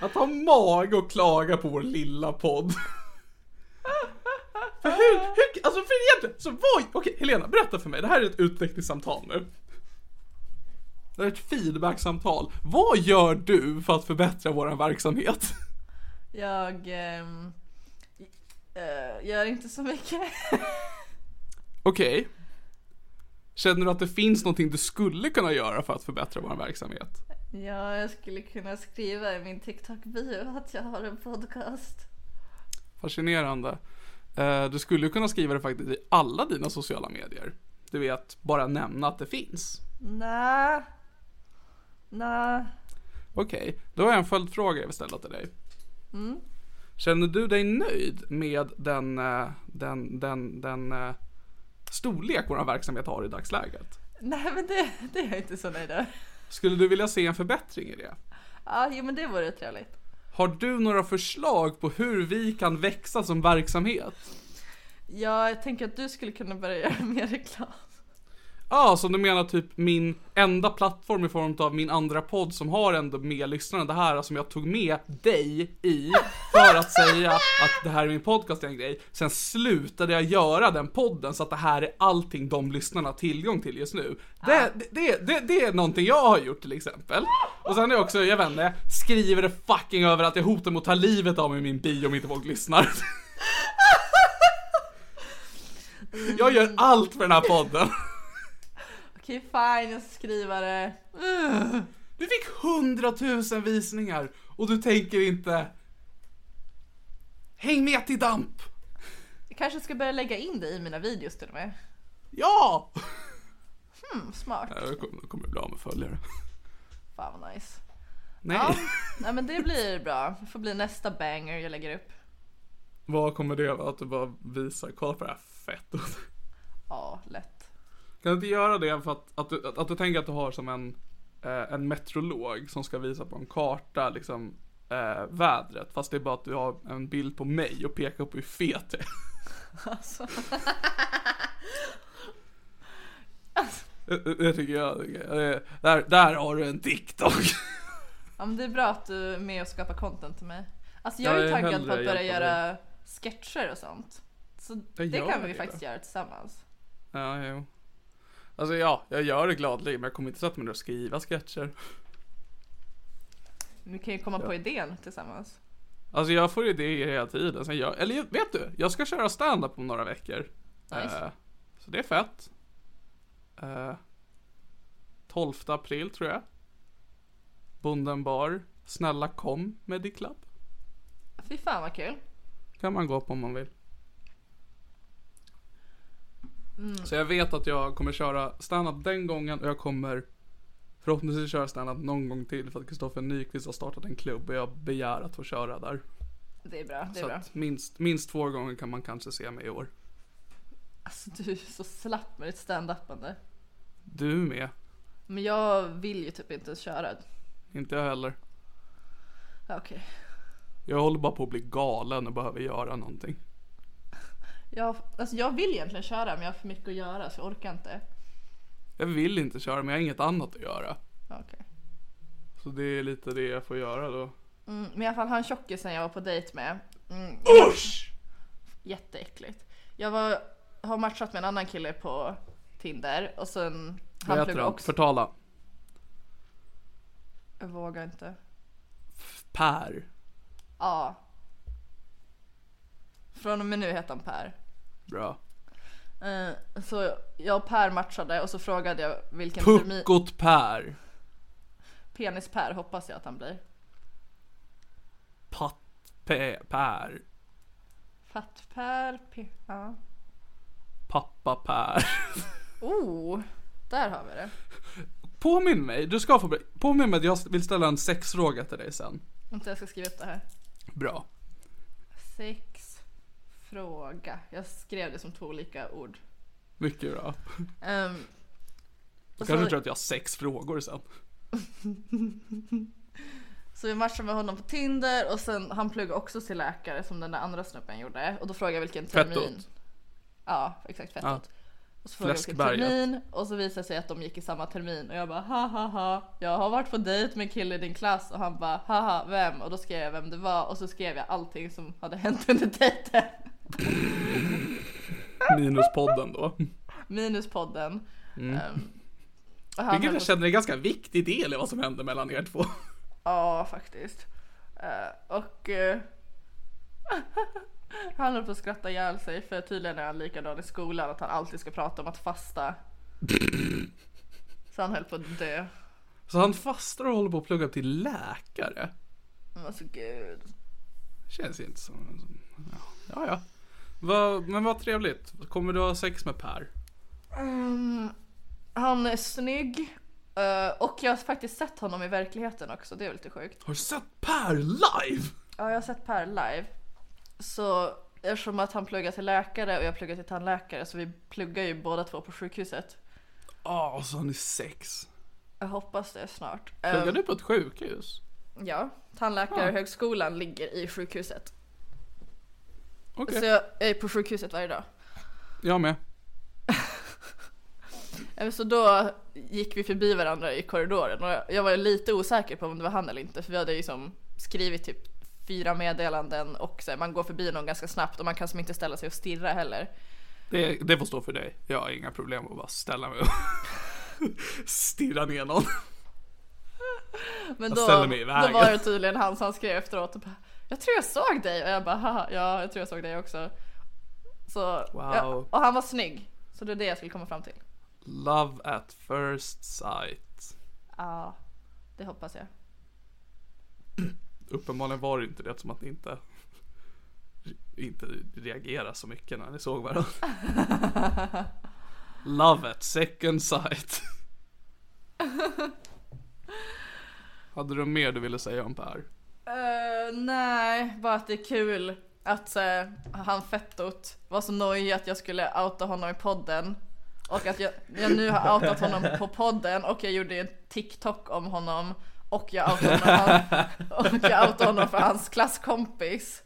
Att ha mag och klaga på vår lilla podd. För hur, hur, alltså för egentligen, så vad, okej Helena berätta för mig, det här är ett utvecklingssamtal nu. Det här är ett feedbacksamtal. Vad gör du för att förbättra vår verksamhet? Jag ehm, eh, gör inte så mycket. Okej. Känner du att det finns någonting du skulle kunna göra för att förbättra vår verksamhet? Ja, jag skulle kunna skriva i min TikTok-bio att jag har en podcast. Fascinerande. Eh, Du skulle kunna skriva det faktiskt i alla dina sociala medier. Du vet, bara nämna att det finns. Nej. Nej. Okej, då har jag en följdfråga jag vill ställa till dig. Känner du dig nöjd med den, eh, den, den, den eh, storlek vår verksamhet har i dagsläget? Nej men det, det är jag inte så nöjd över. Skulle du vilja se en förbättring i det? Ja, jo men det vore trevligt. Har du några förslag på hur vi kan växa som verksamhet? Ja, jag tänker att du skulle kunna börja göra mer reklam. Ja, som du menar typ min enda plattform i form av min andra podd som har ändå med lyssnarna. Det här som jag tog med dig i för att säga att det här är min podcast är en grej. Sen slutade jag göra den podden så att det här är allting de lyssnarna har tillgång till just nu. Det, det, det, det, det är någonting jag har gjort till exempel. Och sen är jag också, jag vet inte, skriver det fucking över att jag hotar mot att ta livet av mig i min bio om inte folk lyssnar. Jag gör allt för den här podden. Okej fine, jag ska skriva det. Du fick hundratusen visningar och du tänker inte Häng med till damp! Jag kanske ska börja lägga in det i mina videos till och med. Ja! Hmm, smart. Jag kommer, jag kommer bli av med följare. Fan vad nice. Nej. Ja, nej men det blir bra. Det får bli nästa banger jag lägger upp. Vad kommer det vara? Att du bara visar, kolla på det här fett. Ja, lätt. Kan du inte göra det för att, att, du, att du tänker att du har som en, eh, en meteorolog som ska visa på en karta liksom eh, vädret. Fast det är bara att du har en bild på mig och pekar på hur fet jag är. Alltså. Det, det tycker jag. det. Det- Där, där har du en TikTok. Ja men det är bra att du är med och skapar content till mig. Alltså jag är Jag ju är taggad på att börja göra sketcher och sånt. Så det kan vi det. faktiskt göra tillsammans. Ja, jo. Alltså ja, jag gör det gladeligen men jag kommer inte sätta mig ner och skriva sketcher. Vi kan ju komma på idén tillsammans. Alltså jag får idéer hela tiden. Sen jag, eller vet du? Jag ska köra stand-up om några veckor. Nice. Eh, så det är fett. Eh, 12 april tror jag. Bonden bar. Snälla kom Medi Club. Fy fan vad kul. Kan man gå på om man vill. Mm. Så jag vet att jag kommer köra stand-up den gången och jag kommer förhoppningsvis köra stand-up någon gång till för att Kristoffer Nyqvist har startat en klubb och jag begär att få köra där. Det är bra, det är Så bra. att minst, minst två gånger kan man kanske se mig i år. Alltså du är så slapp med ditt stand-upande. Du med. Men jag vill ju typ inte ens köra. Inte jag heller. Okej. Jag håller bara på att bli galen och behöver göra någonting. Jag, alltså jag vill egentligen köra men jag har för mycket att göra så jag orkar inte. Jag vill inte köra men jag har inget annat att göra. Okej. Så det är lite det jag får göra då. Mm, men i alla fall han tjockisen jag var på dejt med. Mm, Usch! jätteäckligt. Jag var, har matchat med en annan kille på Tinder och sen Vad heter han? också. Förtala. Jag vågar inte. Per. Ja. Från och med nu heter han Per. Bra. Eh, så jag och Per matchade och så frågade jag vilken termin... Puckot Per. Penis-Per hoppas jag att han blir. Patt pe, Per. Fatt-Per, P... Ja. Pappa Per. Oh, där har vi det. Påminn mig, du ska få Påminn mig att jag vill ställa en sexfråga till dig sen. Vänta jag ska skriva upp det här. Bra. Sex fråga. Jag skrev det som två olika ord. Mycket bra. Um, Du kanske tror att jag har sex frågor sen. Så vi matchade med honom på Tinder och sen han pluggade också till läkare som den där andra snubben gjorde. Och då frågade jag vilken termin. Fettot. Ja, exakt fettot. Ja. Och så frågade jag vilken termin och så visade det sig att de gick i samma termin och jag bara ha ha ha jag har varit på dejt med en kille i din klass och han bara haha vem och då skrev jag vem det var och så skrev jag allting som hade hänt under dejten. Minus podden då. Minus podden. Mm. Ehm, och han Vilket jag känner är en ganska viktig del i vad som hände mellan er två. Ja, faktiskt. Eh, och eh, han höll på att skratta ihjäl sig för tydligen är han likadan i skolan att han alltid ska prata om att fasta. Så han höll på att dö. Så han fastar och håller på att plugga till läkare. Men alltså gud. Känns inte som... Ja, ja. Vad- men vad trevligt. Kommer du ha sex med Per? Mm, han är snygg. eh, och jag har faktiskt sett honom i verkligheten också, det är lite sjukt. Har du sett Per live? Ja, jag har sett Per live. Så eftersom att han pluggar till läkare och jag pluggar till tandläkare så vi pluggar ju båda två på sjukhuset. Ja, så har ni sex. Jag hoppas det snart. Pluggar Ehm, du på ett sjukhus? Ja, tandläkarhögskolan ligger i sjukhuset. Okej. Så jag är på sjukhuset varje dag. Jag med. Så då gick vi förbi varandra i korridoren och jag- var lite osäker på om det var han eller inte för vi hade ju som skrivit typ fyra meddelanden och så här, man går förbi någon ganska snabbt och man kan som inte ställa sig och stirra heller. Det, det får stå för dig. Jag har inga problem att bara ställa mig och stirra ner någon. Men då, då var det tydligen han som skrev efteråt och bara, Jag tror jag såg dig och jag bara haha, ja jag tror jag såg dig också. Så, Wow. ja, och han var snygg. Så det är det jag skulle komma fram till. Love at first sight. Ja, det hoppas jag. Uppenbarligen var det inte det som att ni inte inte reagerade så mycket när ni såg varandra. Love at second sight. Hade du mer du ville säga om Per? Eh, nej, bara att det är kul att uh, han fettot var så nojig att jag skulle outa honom i podden. Och att jag, jag nu har outat honom på podden och jag gjorde en TikTok om honom. Och jag outade honom, och jag outade honom för hans klasskompis.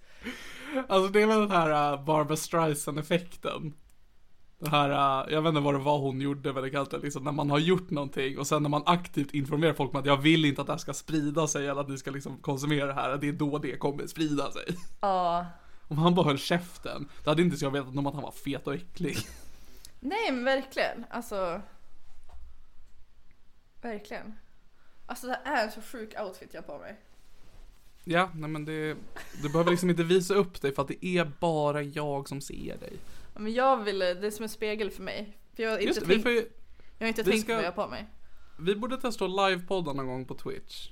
Alltså det är väl den här uh, Barbra Streisand effekten. Det här, uh, jag vet inte vad det var hon gjorde men det kallas det liksom när man har gjort någonting och sen när man aktivt informerar folk om att jag vill inte att det här ska sprida sig eller att ni ska liksom konsumera det här, det är då det kommer sprida sig. Ja. Om han bara höll käften, då hade inte så jag vetat om att han var fet och äcklig. Nej men verkligen, alltså. Verkligen. Alltså det är en så sjuk outfit jag har på mig. Ja, nej men det, du behöver liksom inte visa upp dig för att det är bara jag som ser dig. Men jag vill, det är som en spegel för mig. För jag har inte, Just tänkt, ju, jag har inte tänkt ska- på vad jag har på mig. vi borde testa att livepodda någon gång på Twitch.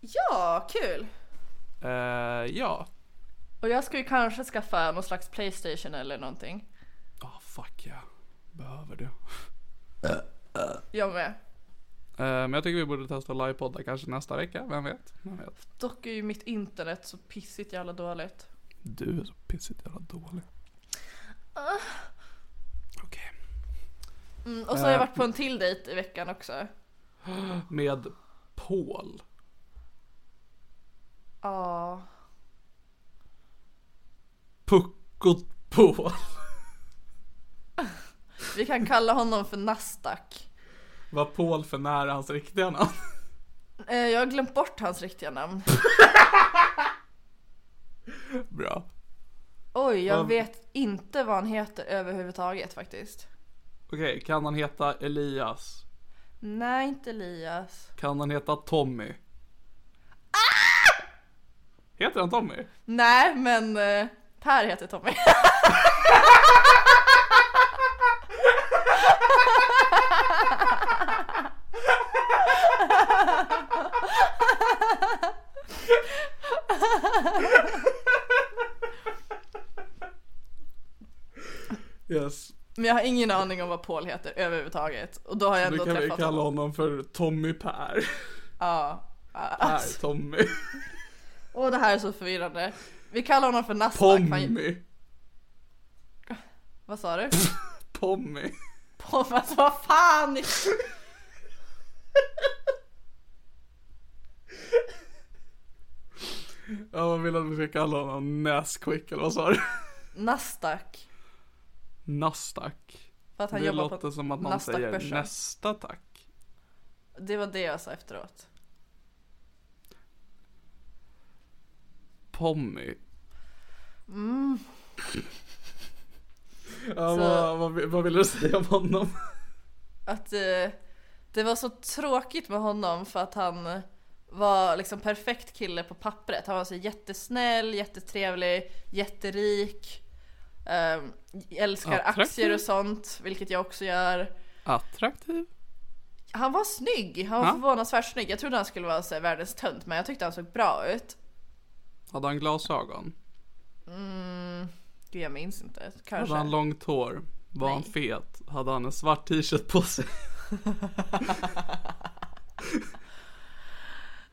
Ja, kul! Eh, ja. Och jag ska ju kanske skaffa någon slags Playstation eller någonting. Ah fuck ja. Behöver det. Jag med. Eh, men jag tycker vi borde testa att livepodda kanske nästa vecka, vem vet? Vem vet? Dock är ju mitt internet så pissigt jävla dåligt. Du är så pissigt jävla dålig. Okej. Mm, och så har jag Eh. varit på en till dejt i veckan också. Med Paul. Ja. Puckot Paul. Vi kan kalla honom för Nasdaq. Var Paul för nära hans riktiga namn? Eh, Jag har glömt bort hans riktiga namn. Bra. Oj, jag Vad- vet inte vad han heter överhuvudtaget faktiskt. Okej, kan han heta Elias? Nej, inte Elias. Kan han heta Tommy? Ah! Heter han Tommy? Nej, men eh, Per heter Tommy. Yes. Men jag har ingen aning om vad Paul heter överhuvudtaget. Och då har jag ändå kan vi träffat kalla honom. honom för Tommy Per. Ja. Per Tommy. Och det här är så förvirrande. Vi kallar honom för Nasdaq. för han- Pommy. Vad sa du? Pommy. Pom, alltså vad fan! Ja, vad vill du att vi ska kalla honom? Nesquik eller vad sa du? Nasdaq. Nasdaq. För att han det jobbar låter på som att man säger nästa tack. Det var det jag sa efteråt. Pommy. Mm. Ja, Så- vad, vad, vad vill du säga om honom? Att eh, det var så tråkigt med honom för att han var liksom perfekt kille på pappret. Han var så jättesnäll, jättetrevlig, jätterik. Eh, älskar Attraktiv. aktier och sånt, vilket jag också gör. Attraktiv? Han var snygg, han var Ja. förvånansvärt snygg. Jag trodde han skulle vara så världens tönt men jag tyckte han såg bra ut. Hade han glasögon? Mm, gud jag minns inte. Hade Kanske. han långt hår? Var han Nej. fet? Hade han en svart t-shirt på sig?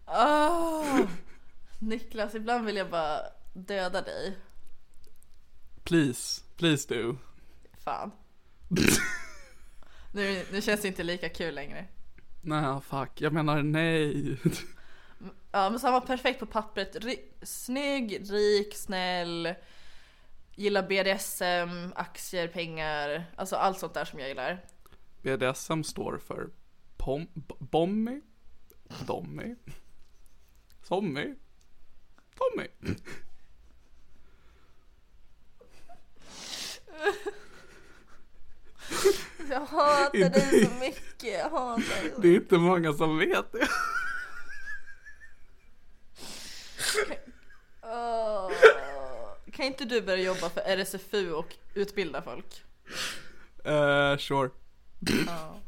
Åh! Niklas, ibland vill jag bara döda dig. Please, please do. Fan. nu, nu känns det inte lika kul längre. Nej, fuck. Jag menar nej. Ja men så han var perfekt på pappret. Ri- snygg, rik, snäll. Gillar BDSM, aktier, pengar. Alltså allt sånt där som jag gillar. BDSM står för pom, bommy, dommy, sommy, Tommy. Jag hatar Inte- dig så mycket. Jag hatar dig. Det är inte många som vet det. Åh. Kan inte du börja jobba för RSFU och utbilda folk? Uh, sure. Ja.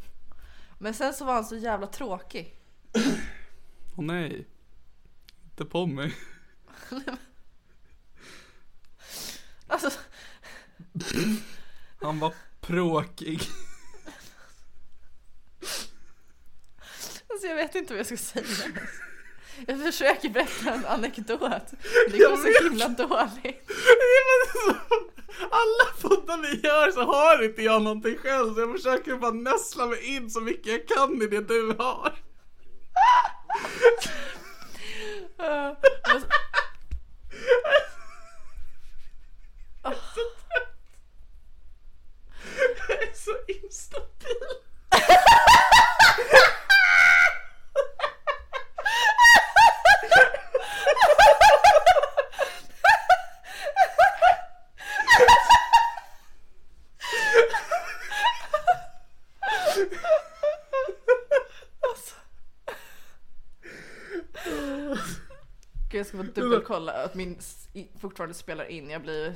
Men sen så var han så jävla tråkig. Åh nej. Inte Pommy. Alltså, Han var pråkig. alltså jag vet inte vad jag ska säga. Jag försöker berätta en anekdot. Det går så himla dåligt. Alla poddar vi gör så har inte jag någonting själv så jag försöker bara näsla mig in så mycket jag kan i det du har. Men- Jag är så instabil. Gud, jag ska bara dubbelkolla att min fortfarande spelar in. Jag blir...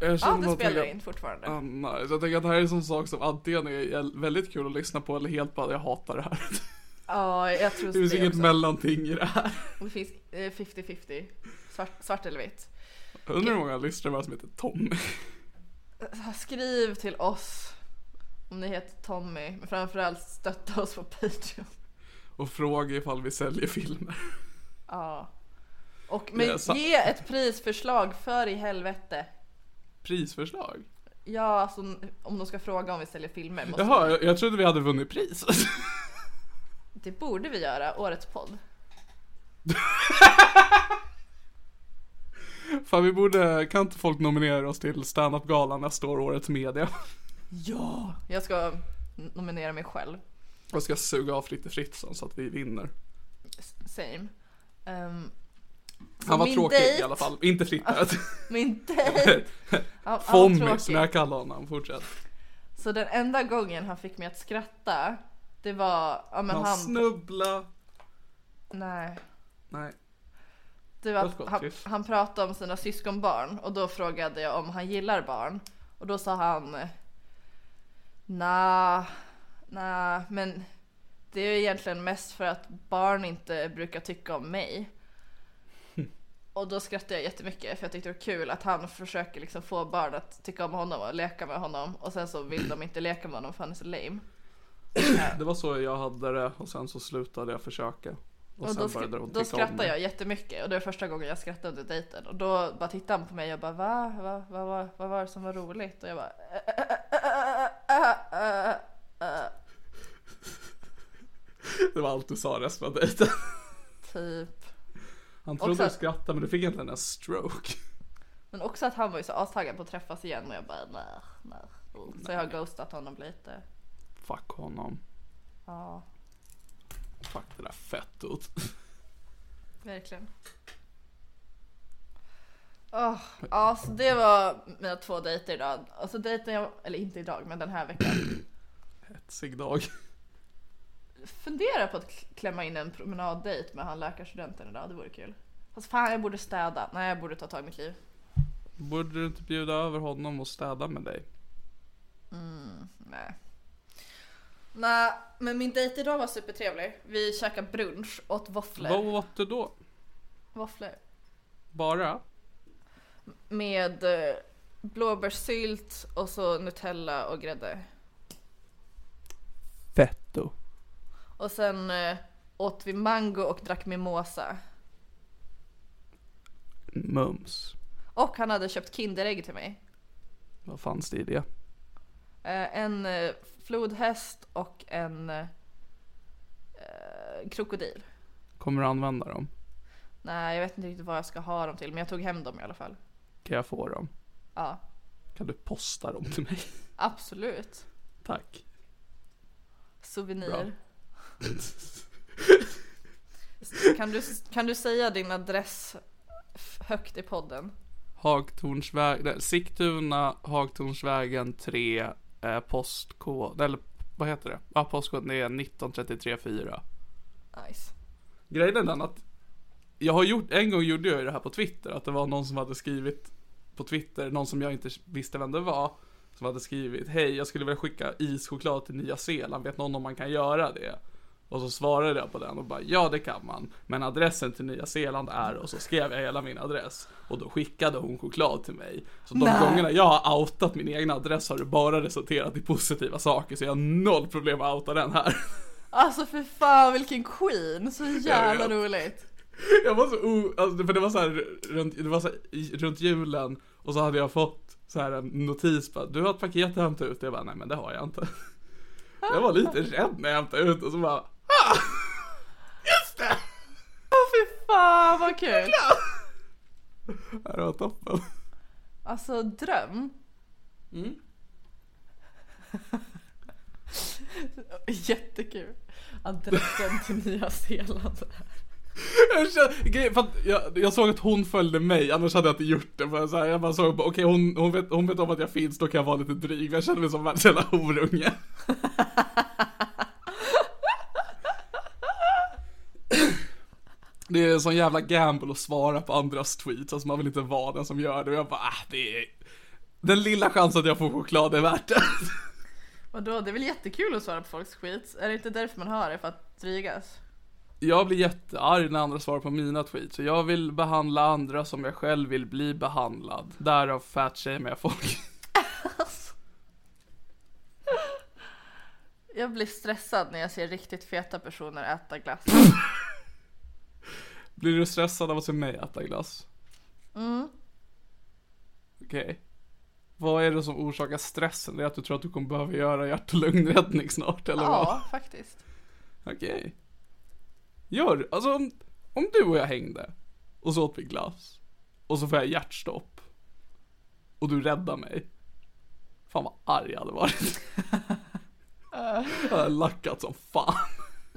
Jag Ja, det spelar att in fortfarande. Ah, nice. Jag tänker att det här är en sån sak som antingen är väldigt kul att lyssna på eller helt bara jag hatar det här. Ja, jag tror Det finns det inget också. mellanting i det här. Det finns eh, 50-50. Svart, svart eller vitt. Jag undrar hur många lyssnare var som heter Tommy. Skriv till oss om ni heter Tommy. Men framförallt stötta oss på Patreon. Och fråga ifall vi säljer filmer. Ja. Och men ge ett prisförslag för i helvete. Prisförslag? Ja, alltså om de ska fråga om vi säljer filmer. Måste Jaha, jag, jag trodde vi hade vunnit pris. Det borde vi göra, årets podd. Fan vi borde, kan inte folk nominera oss till standup-galan nästa år, årets media? Ja! Jag ska nominera mig själv. Jag ska suga av Fritte Fritzson så att vi vinner. Same. Så Han var min tråkig dejt- i alla fall, inte Fritte. Min dejt! Fommy som jag kallar honom, fortsätt. Så den enda gången han fick mig att skratta, det var, ja men Han han... snubbla. Nej. Nej. Att han, han pratade om sina syskonbarn och då frågade jag om han gillar barn. Och då sa han Nah, nah, men det är ju egentligen mest för att barn inte brukar tycka om mig. Och då skrattade jag jättemycket för jag tyckte det var kul att han försöker liksom få barn att tycka om honom och leka med honom och sen så vill de inte leka med honom för han är så lame. Det var så jag hade det och sen så slutade jag försöka. Och, Och då, hon då skrattade jag jättemycket och det var första gången jag skrattade under dejten och då bara tittade han på mig och bara va? Va? Vad va, vad var det som var roligt? Och jag bara Det var allt du sa resten av dejten. typ. Han trodde du skrattade men du fick egentligen en stroke. Men också att han var ju så astaggad på att träffas igen och jag bara nej, nej. Så jag har ghostat honom lite. Fuck honom. Ja, Fuck det där fett ut. verkligen. Oh, ja, så det var mina två dejter idag. Alltså dejten jag, eller inte idag, men den här veckan. Hetsig dag. Funderar på att klämma in en promenaddejt med han läkarstudenten idag, det vore kul. Fast fan jag borde städa. Nej jag borde ta tag i mitt liv. Borde du inte bjuda över honom och städa med dig? Nej. Nej, men min dejt idag var supertrevlig. Vi käkade brunch, åt våfflor. Vad åt du då? Våfflor. Bara? Med eh, blåbärssylt och så Nutella och grädde. Och sen eh, åt vi mango och drack mimosa. Mums. Och han hade köpt Kinderägg till mig. Vad fanns det i det? Eh, en eh, flodhäst och en eh, krokodil. Kommer du använda dem? Nej, jag vet inte riktigt vad jag ska ha dem till, men jag tog hem dem i alla fall. Kan jag få dem? Ja, Kan du posta dem till mig? absolut. Tack. Souvenir. Bra. Kan du, kan du säga din adress högt i podden? Hagtornsväg, nej, Sigtuna, Hagtornsvägen 3, eh, postkod, eller vad heter det? Ja, postkoden är 19334. Nice. Grejen är den att jag har gjort, en gång gjorde jag ju det här på Twitter, att det var någon som hade skrivit på Twitter, någon som jag inte visste vem det var, som hade skrivit Hej, jag skulle vilja skicka ischoklad till Nya Zeeland, vet någon om man kan göra det? Och så svarade jag på den och bara ja det kan man, men adressen till Nya Zeeland är och så skrev jag hela min adress och då skickade hon choklad till mig. Så de Nej. gångerna jag har outat min egna adress har det bara resulterat i positiva saker så jag har noll problem att outa den här. Alltså för fan vilken queen, så jävla roligt. Jag var så o... Alltså, för det var så här runt, det var så här, runt julen och så hade jag fått så här en notis på att du har ett paket att hämta ut. Jag bara, nej men det har jag inte. Jag var lite rädd när jag hämtade ut och så bara, ah! Just det! Åh fy fan vad kul. Det var toppen. Alltså dröm. Mm. Jättekul. Adressen till Nya Zeeland. Jag, för jag, jag såg att hon följde mig, annars hade jag inte gjort det. För så här, jag bara såg, okej hon, hon, vet, hon vet om att jag finns, då kan jag vara lite dryg. Jag kände mig som världens jävla horunge. Det är en sån jävla gamble att svara på andras tweets, alltså man vill inte vara den som gör det. Och jag bara, ah, det är... Den lilla chansen att jag får choklad är värt det. Vadå, det är väl jättekul att svara på folks skit? Är det inte därför man har det, för att drygas? Jag blir jättearg när andra svarar på mina tweets, så jag vill behandla andra som jag själv vill bli behandlad. Därav fatshamear jag folk. Jag blir stressad när jag ser riktigt feta personer äta glass. Blir du stressad av att se mig äta glass? Mm. Okej. Vad är det som orsakar stressen? Det är att du tror att du kommer behöva göra hjärt och lungräddning snart, eller Ja, faktiskt. vad? Okej. Gör, alltså om, om du och jag hängde, och så åt vi glass, och så får jag hjärtstopp, och du räddar mig. Fan vad arg jag hade varit. jag hade lackat som fan.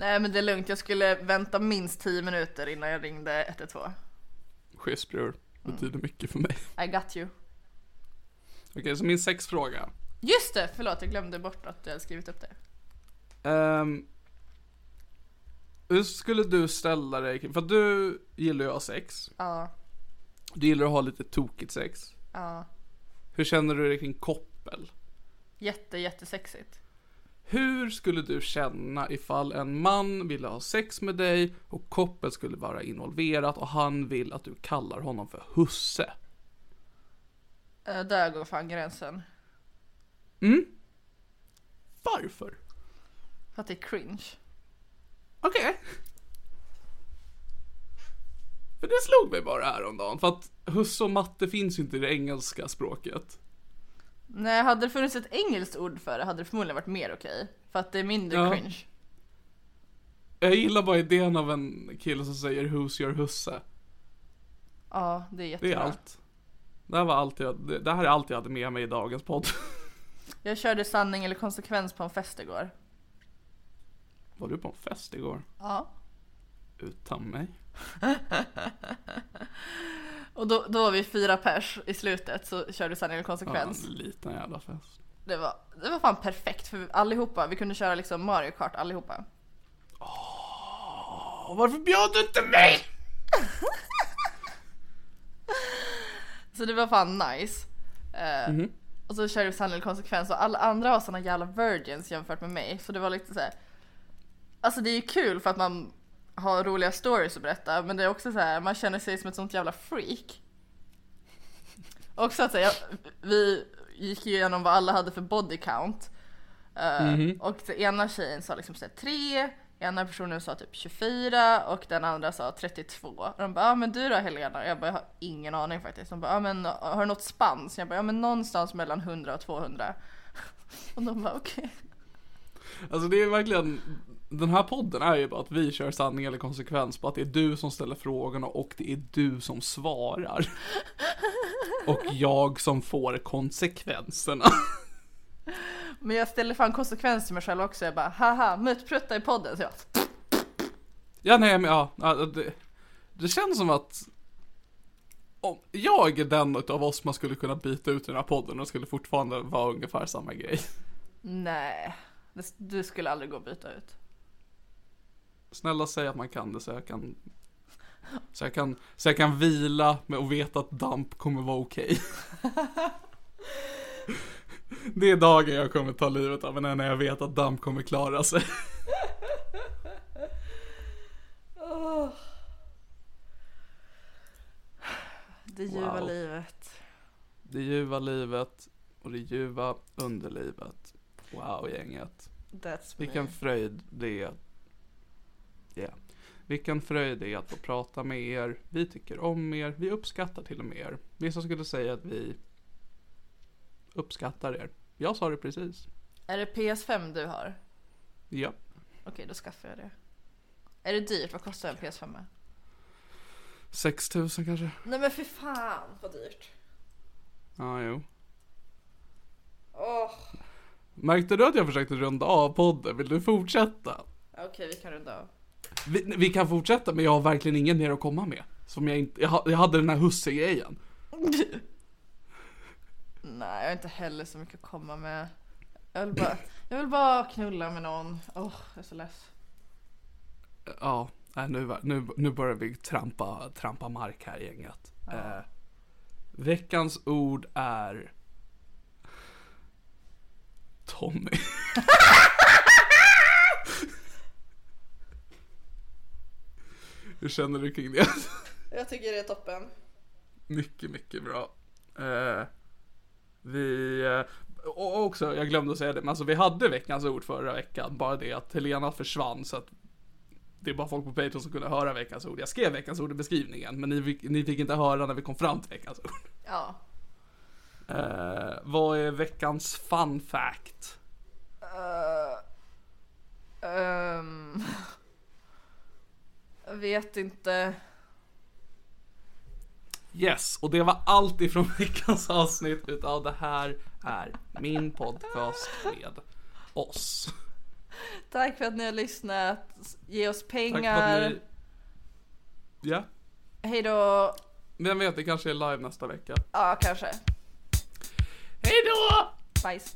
Nej men det är lugnt, jag skulle vänta minst 10 minuter innan jag ringde 112. Schysst bror. Betyder mycket för mig. I got you. Okej, så min sexfråga. Just det, förlåt jag glömde bort att jag hade skrivit upp det. Ehm, hur skulle du ställa dig För du gillar ju att ha sex. Ja, Du gillar att ha lite tokigt sex. ja. Hur känner du dig kring koppel? Jätte, jättesexigt. Hur skulle du känna ifall en man ville ha sex med dig och koppel skulle vara involverat och han vill att du kallar honom för husse? Eh, Där går fan gränsen. Varför? För att det är cringe. Okej. För det slog mig bara häromdagen, för att husse och matte finns ju inte i det engelska språket. Nej, hade det funnits ett engelskt ord för det hade det förmodligen varit mer okej. För att det är mindre Ja. cringe. Jag gillar bara idén av en kille som säger Who's your husse? Ja, det är Det jättebra. är allt. Det här var allt jag, det, det här är allt jag hade med mig i dagens podd. Jag körde sanning eller konsekvens på en fest igår. Var du på en fest igår? Ja. Utan mig? Och då, då var vi fyra pers i slutet så körde sanning eller Ja, konsekvens. en liten jävla fest. Det, var, det var fan perfekt för allihopa, vi kunde köra liksom Mario Kart allihopa. Åh, varför bjöd du inte mig? Så det var fan nice. Eh, Och så körde vi sanning eller konsekvens och alla andra var såna jävla virgins jämfört med mig. Så det var lite så här. Alltså det är ju kul för att man har roliga stories att berätta men det är också så här, man känner sig som ett sånt jävla freak. Också att säga, vi gick ju igenom vad alla hade för body count. Eh, Och den ena tjejen sa liksom så här, tre, ena personen sa typ 24 och den andra sa 32. Och de bara, ja men du då Helena? Och jag bara, jag har ingen aning faktiskt. De bara, ja men har du något spann? Så jag bara, ja men någonstans mellan 100 och 200. Och de bara, okej. Alltså det är verkligen, den här podden är ju bara att vi kör sanning eller konsekvens på att det är du som ställer frågorna och det är du som svarar. Och jag som får konsekvenserna. Men jag ställer fan konsekvens till mig själv också. Jag bara, haha, mutprutta i podden. Så jag, Ja nej men ja, det, det känns som att om jag är den av oss man skulle kunna byta ut i den här podden och skulle fortfarande vara ungefär samma grej. nej, du skulle aldrig gå och byta ut. Snälla säg att man kan det så jag kan så jag kan, så jag kan vila med att veta att damp kommer vara okej. Det är dagen jag kommer ta livet av en när jag vet att damp kommer klara sig. Det ljuva Wow. livet. Det ljuva livet och det ljuva underlivet. Wow gänget. That's me. Vilken fröjd det är. Ja. Vilken fröjd det är att få prata med er. Vi tycker om er. Vi uppskattar till och med er. Vissa skulle säga att vi uppskattar er. Jag sa det precis. Är det PS5 du har? Ja. Okej, då skaffar jag det. Är det dyrt? Vad kostar en PS5? 6000 kanske? Nej men för fan vad dyrt. Ja, jo. Åh. Märkte du att jag försökte runda av podden? Vill du fortsätta? Okej, vi kan runda av. Vi, vi kan fortsätta men jag har verkligen ingen mer att komma med. Som jag inte, jag, jag hade den här husse-grejen. Nej, jag har inte heller så mycket att komma med. Jag vill bara, jag vill bara knulla med någon. Åh, jag är så less. Ja, nu, nu, nu börjar vi trampa, trampa mark här gänget. Eh, veckans ord är Tommy. Hur känner du kring det? Jag tycker det är toppen. Mycket, mycket bra. Eh, vi, eh, och också, jag glömde att säga det, men alltså vi hade veckans ord förra veckan, bara det att Helena försvann så att det är bara folk på Patreon som kunde höra veckans ord. Jag skrev veckans ord i beskrivningen, men ni ni fick inte höra när vi kom fram till veckans ord. Ja. Eh, vad är veckans fun fact? Ehm, jag vet inte. Yes, och det var allt ifrån veckans avsnitt utav det här är min podcast med oss. Tack för att ni har lyssnat. Ge oss pengar. ni... Ja, Hej då. vem vet, det kanske är live nästa vecka. Ja, kanske. Hej då! Bajs.